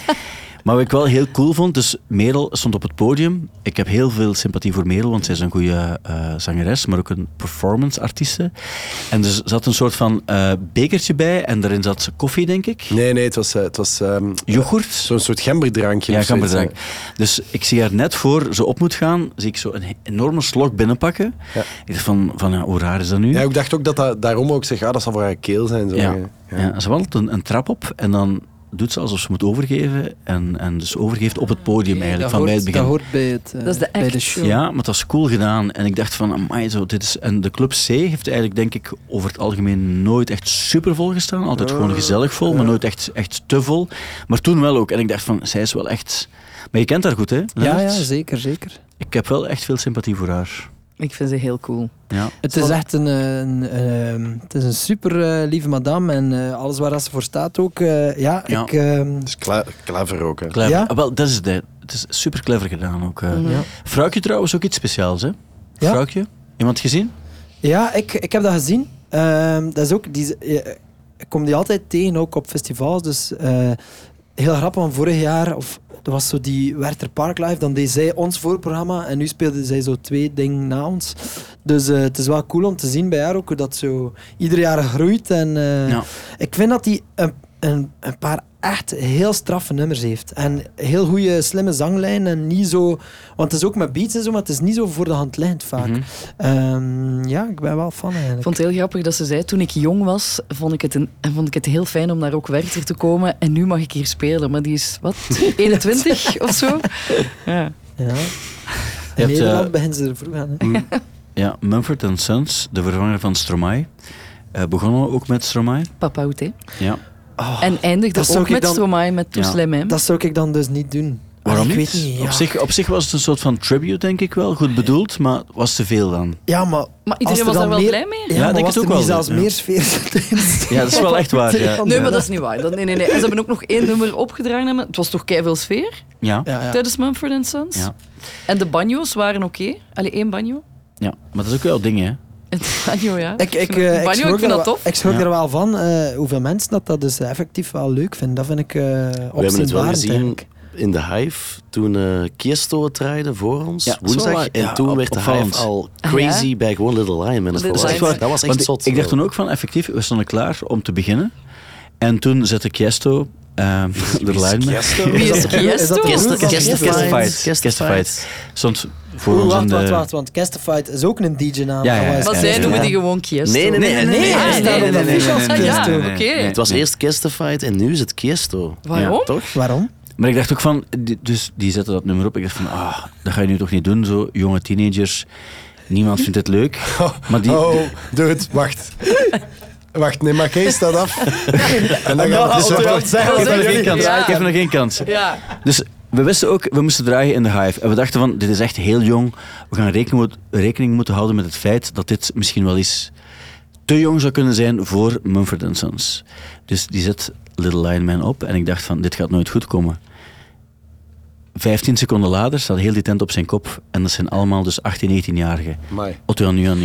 Maar wat ik wel heel cool vond, dus Merel stond op het podium. Ik heb heel veel sympathie voor Merel, want zij is een goede eh, zangeres, maar ook een performance-artieste. En dus zat een soort van eh, bekertje bij en daarin zat koffie, denk ik. Nee, nee, het was, eh, het was ehm, Yoghurt. zo'n soort gemberdrankje. Ja, zoiets, gamberdrank. Dus ik zie haar net voor ze op moet gaan, zie ik zo een enorme slok binnenpakken. Ja. Ik dacht van, van ja, hoe raar is dat nu? Ja, ik dacht ook dat dat daarom ook zeg, ah, dat zal voor haar keel zijn. Zo. Ja. Ja. Ja. ze wandelt een, een trap op en dan doet ze alsof ze moet overgeven. En, en dus overgeeft op het podium eigenlijk, dat van bij hoort, het begin. Dat hoort bij, het, eh, Dat is de bij de act. show. Ja, maar het was cool gedaan. En ik dacht van, amai, zo, dit is... En de Club C heeft eigenlijk, denk ik, over het algemeen nooit echt super vol gestaan. Altijd gewoon gezellig vol, maar nooit echt, echt te vol. Maar toen wel ook. En ik dacht van, zij is wel echt... Maar je kent haar goed, hè? Ja, ja, zeker, zeker. Ik heb wel echt veel sympathie voor haar. Ik vind ze heel cool. Ja. Het is echt een, eh, een, ehm, het is een super eh, lieve madame en eh, alles waar dat ze voor staat ook. eh, ja, Ja. ik... ehm, Het is clever ook. Hè. Clever. Ja? Ah, wel, dat is het. Het is super clever gedaan ook. eh. ja. Vrouwtje trouwens ook iets speciaals, hè? Ja. Vrouwtje? Iemand gezien? Ja, ik, ik heb dat gezien. Ehm, dat is ook, die, ik kom die altijd tegen, ook op festivals. Dus eh, heel grappig, van vorig jaar, of er was zo die Werther Park Live, dan deed zij ons voorprogramma en nu speelde zij zo twee dingen na ons. Dus eh, het is wel cool om te zien bij haar ook hoe dat zo ieder jaar groeit. En eh, Ja. ik vind dat een, een, een paar echt heel straffe nummers heeft. En heel goede, slimme zanglijnen. En niet zo... Want het is ook met beats en zo, maar het is niet zo voor de hand lijnd vaak. Mhm. Ehm, ja, ik ben wel fan Ik eigenlijk. vond het heel grappig dat ze zei, toen ik jong was, vond ik het, een, vond ik het heel fijn om naar ook Werchter te komen. En nu mag ik hier spelen. Maar die is, wat, 21 of zo? Ja. Ja. In hebt, Nederland eh, beginnen ze er vroeg aan. Hè? Mm. Ja, Mumford Sons, de vervanger van Stromae. Eh, begonnen ook met Stromae. Papa Oute. Ja. En eindigde dat ook met dan- Stromae met Tous Ja. Dat zou ik dan dus niet doen. Waarom ik niet? weet niet. Ja, Op, zich, op zich was het een soort van tribute, denk ik wel. Goed bedoeld, maar was te veel dan. ja maar... Maar iedereen er was daar wel meer- blij mee. Ja, denk maar het was ook er wel, niet zelfs ja. meer sfeer? Ja, dat is wel echt waar. Ja. Nee, maar dat is niet waar. Nee, nee, nee. En ze hebben ook nog één nummer opgedragen. Het was toch keiveel sfeer Ja. Ja, ja. tijdens Mumford Sons. Ja. En de banjo's waren oké. Allee, één banjo. ja, maar dat is ook wel dingen, hè. Het banjo, ja. Ik, ik, eh, ik banjo, schrok ik vind er dat wel- tof. Ik schrok Ja. er wel van eh, hoeveel mensen dat, dat dus effectief wel leuk vinden. Dat vind ik eh We hebben het wel gezien eigenlijk. in de Hive toen eh Kiesto het draaide voor ons, Ja, woensdag. zo, ja, en toen op- werd de. Hive al Ah, crazy ja? bij gewoon Little Lion Dat was echt, dat was echt Want zot. Ik dacht toen ook van, effectief, we stonden klaar om te beginnen. En toen zette Kiesto ehm de line. Wie is Is dat de Kiesto? broer- is dat de Kest- broer van Kest- Kiesto? Castified. Castified. Castified. Stond voor Oeh, wacht, de... wacht, wacht, want Castified is ook een DJ-naam. Ja, ja, ja. Maar zij noemen die gewoon Kiesto. Nee, nee, nee. Nee, nee, nee, Ah, hij nee, staat nee, op de nee, official nee, nee, Kiesto. nee, nee, Oké. nee. Het was eerst Castified en nu is het Kiesto. Waarom? Toch? Waarom? Maar ik dacht ook van, die- dus die zetten dat nummer op. Ik dacht van, ah, dat ga je nu toch niet doen, zo jonge teenagers. Niemand vindt het leuk. Maar die, Oh, doe het. Wacht. Wacht, nee, maar Kees staat af. En dan gaat het dus wel- zeggen, ik heb nog geen kans. Ja. Ik heb nog geen kans. Ja. Dus we wisten ook, we moesten draaien in de Hive. En we dachten van, dit is echt heel jong. We gaan rekening, moet- rekening moeten houden met het feit dat dit misschien wel eens te jong zou kunnen zijn voor Mumford Sons. Dus die zet Little Lion Man op en ik dacht van, dit gaat nooit goed komen. 15 seconden later staat heel die tent op zijn kop. En dat zijn allemaal dus 18, 19-jarigen. Amai. Otto en nu aan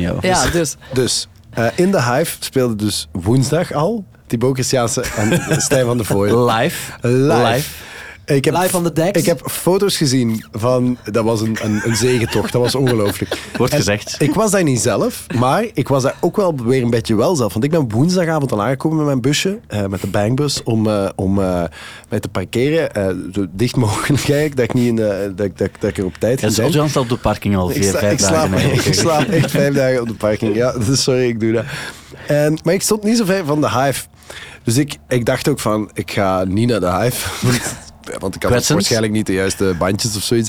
jou. Ja, dus. Dus, eh, in de Hive speelde dus woensdag al Thibaut Christiaanse en Stijn van de Voorde. Live. Live. Ik heb, Live on the decks. Ik heb foto's gezien van... Dat was een, een, een zegentocht. Dat was ongelooflijk. Wordt En gezegd. Ik was daar niet zelf, maar ik was daar ook wel weer een beetje wel zelf. Want ik ben woensdagavond al aangekomen met mijn busje, eh, met de bangbus, om, eh, om eh, mij te parkeren. eh, zo dicht mogelijk eigenlijk, dat ik, niet in de, dat, ik- dat, ik- dat ik er op tijd Ja, ging dus zijn. Staat op de parking al Ik, vier, sta- vijf ik dagen. slaap, eigenlijk. ik slaap echt vijf dagen op de parking. Ja, dus sorry, ik doe dat. En, maar ik stond niet zo ver van de Hive. Dus ik, ik dacht ook van, ik ga niet naar de Hive. Want, want ik had Kwetsend. waarschijnlijk niet de juiste bandjes of zoiets.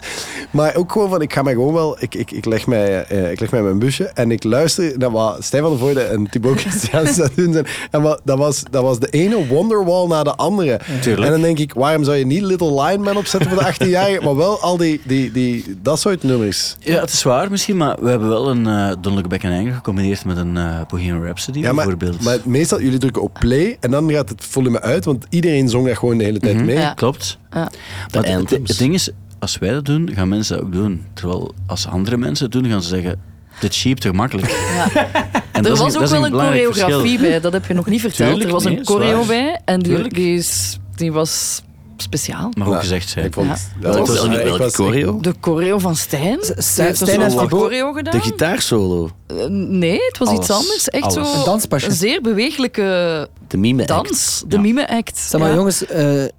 Maar ook gewoon van, ik ga mij gewoon wel... Ik, ik, ik, leg, mij, eh, ik leg mij in mijn busje en ik luister naar wat Stijn van der Voorde en Thibaut Christiaans aan het doen zijn. En wat, dat, was, dat was de ene Wonderwall na de andere. Tuurlijk. En dan denk ik, waarom zou je niet Little Lion Man opzetten voor de 18-jarigen, maar wel al die, die, die, dat soort nummers. Ja, het is waar misschien, maar we hebben wel een uh, Don't Look Back in Anger gecombineerd met een eh Bohemian Rhapsody Ja, maar, bijvoorbeeld. maar meestal, jullie drukken op play en dan gaat het volume uit, want iedereen zong daar gewoon de hele tijd Mhm. mee. Ja. Klopt. Ja. Maar het, ding is, als wij dat doen, gaan mensen dat ook doen. Terwijl als andere mensen het doen, gaan ze zeggen, dit is cheap toch makkelijk. Ja. En er was ook wel een choreografie verschil. bij, dat heb je nog niet verteld. Tuurlijk, er was nee, een choreo bij en die, die, is, die was speciaal. Ook Nou, gezegd zijn. Ik vond, Ja. dat was- welke- ik welke was- choreo? De choreo van Stijn. Stijn- heeft een choreo gedaan. De gitaarsolo. Eh, nee, het was iets anders. Echt Alles. zo Een danspasje. een zeer bewegelijke De mime act. dans. De Ja. mime-act. Zeg maar Ja. jongens, eh, eh,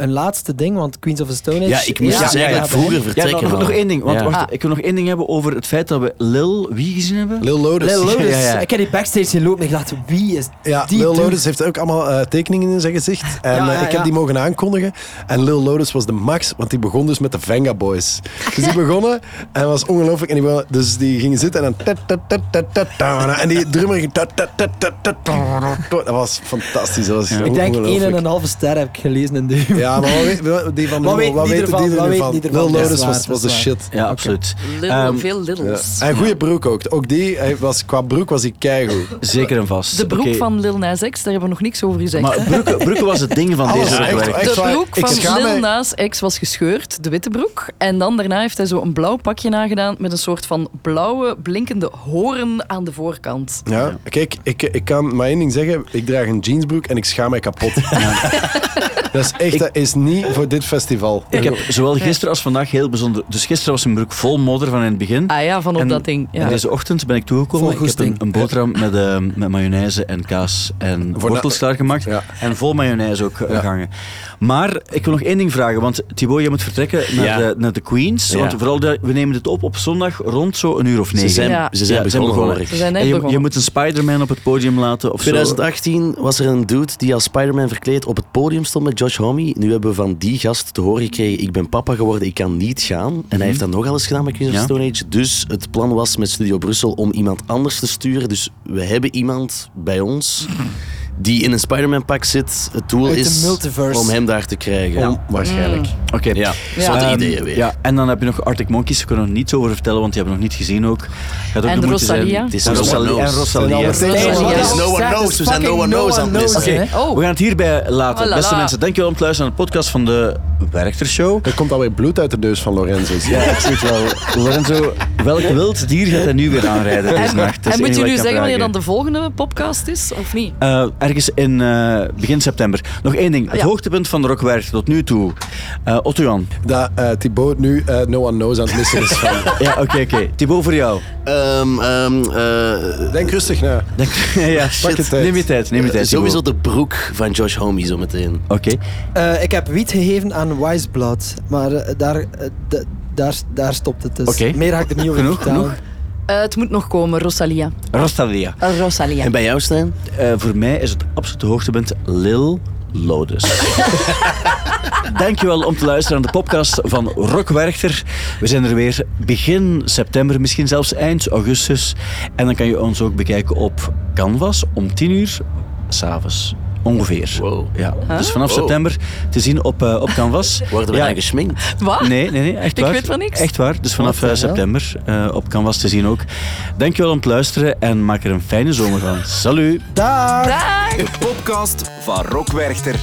een laatste ding, want Queens of the Stone Age... Ja, ik moest Ja. dus eigenlijk Ja, vroeger Ja, vertrekken. nog, één ding. Want Ja. wacht, Ah. ik wil nog één ding hebben over het feit dat we Lil, wie gezien hebben? Lil Lotus. Lil Lotus. Ja, ja. Ik heb die backstage zien lopen en ik dacht, wie is Ja, die Lil? Lotus heeft ook allemaal eh, tekeningen in zijn gezicht. En Ja, eh, ja, ik heb die mogen aankondigen. En Lil Lotus was de max, want die begon dus met de Venga Boys. Dus die begonnen en dat was ongelooflijk. En die begonnen- dus die gingen zitten en dan... tat, tat, tat, tat, tat, ta, En die drummer ging... tat, tat, tat, tat, tat, ta. Dat was fantastisch. Dat was Ik denk ongelooflijk. 1 en een halve ster heb ik gelezen in de Ja, maar wat weet- wat- die van Wat Lil- weet wat ervan? die er weet van? die ervan? Lil Lotus was, was de shit. Ja, absoluut. Ehm, veel littles. En goede broek ook. Ook die hij was, qua broek was hij keigoed. Zeker en vast. De broek van Lil Nas X, daar hebben we nog niks over gezegd. Maar broeken, broeken was het ding van Alles, deze echt, werk. echt. de broek van Lil mij. Nas X was gescheurd, de witte broek. En dan daarna heeft hij zo een blauw pakje nagedaan met een soort van blauwe, blinkende horen aan de voorkant. Ja, kijk, ik, ik kan maar één ding zeggen. Ik draag een jeansbroek en ik schaam mij kapot. dat is echt, dat is niet voor dit festival. Ik heb zowel gisteren als vandaag heel bijzonder... Dus gisteren was mijn broek vol modder van in het begin. Ah ja, van op En- dat ding. Ja. En deze ochtend ben ik toegekomen. Ik heb een, een boterham met, eh, met mayonaise en kaas en wortels klaargemaakt. Ja. En vol mayonaise ook eh, Ja. gangen. Maar ik wil nog één ding vragen. Want Thibaut, je moet vertrekken naar, Ja. de, naar de Queens. Ja. Want vooral de, we nemen dit op op zondag rond zo een uur of Ze negen. zijn, Ja. ze zijn Ja, begonnen. Ze zijn je, begonnen. je moet een Spider-Man op het podium laten of zo. 2018 was er een dude die als Spider-Man verkleed op het podium stond met Josh Homme. Nu hebben we van die gast te horen gekregen, ik ben papa geworden, ik kan niet gaan. En hij heeft dat nogal eens gedaan met Queens of. Stone Age. Dus het plan was met Studio Brussel om iemand anders te sturen. Dus we hebben iemand bij ons die in een Spider-Man pak zit. Het doel Uit de is multiverse. om hem daar te krijgen. Om, waarschijnlijk. Oké. Ja, Ja. zotte Ehm, ideeën weer. Ja, en dan heb je nog Arctic Monkeys. Daar kunnen we nog niets over vertellen, want die hebben we nog niet gezien ook. Gaat ook En de. Rosalia? Het is no Rosalia. En Rosalia. Het is no one knows. We zijn no one knows aan het missen. Oh. we gaan het hierbij laten. Oh Beste mensen, dankjewel om te luisteren naar de podcast van de Werchter Show. Er komt alweer bloed uit de neus van Lorenzo. Ja, ik zie het wel. Lorenzo, welk wild dier gaat hij nu weer aanrijden deze nacht? En moet je nu zeggen wanneer dan de volgende podcast is, of niet? Ergens in eh, begin september. Nog één ding. Het Ja. hoogtepunt van de Rockwerchter tot nu toe. Eh Otto Jan. Dat eh Thibaut nu eh, no one knows aan het missen is van. Ja, oké, oké. Thibaut voor jou. Ehm, ehm, eh, Denk rustig na. Denk, ja, Pak je tijd. Neem je tijd, neem je tijd. Sowieso de broek van Josh Homme zo meteen. Oké. Eh, ik heb wiet gegeven aan Wiseblood, maar daar, daar, daar stopt het dus. Oké. Meer ga ik er niet over Genoeg, vertellen. genoeg. Eh, het moet nog komen, Rosalia. Rosalia. Rosalia. En bij jou, Stijn? Eh, voor mij is het absolute hoogtepunt Lil Lotus. Dankjewel om te luisteren aan de podcast van Rock Werchter. We zijn er weer begin september, misschien zelfs eind augustus. En dan kan je ons ook bekijken op Canvas om 10 uur s'avonds. Ongeveer. Wow. Ja. Dus vanaf Wow. september te zien op, eh, op Canvas. Worden we ja, dan gesminkt? Wat? Nee, nee, nee, echt Ik waar. weet van niks. Echt waar. Dus vanaf eh, hell? september eh, op Canvas te zien ook. Dankjewel om het luisteren en maak er een fijne zomer van. Salut! Dag! Dag! De podcast van Rock Werchter.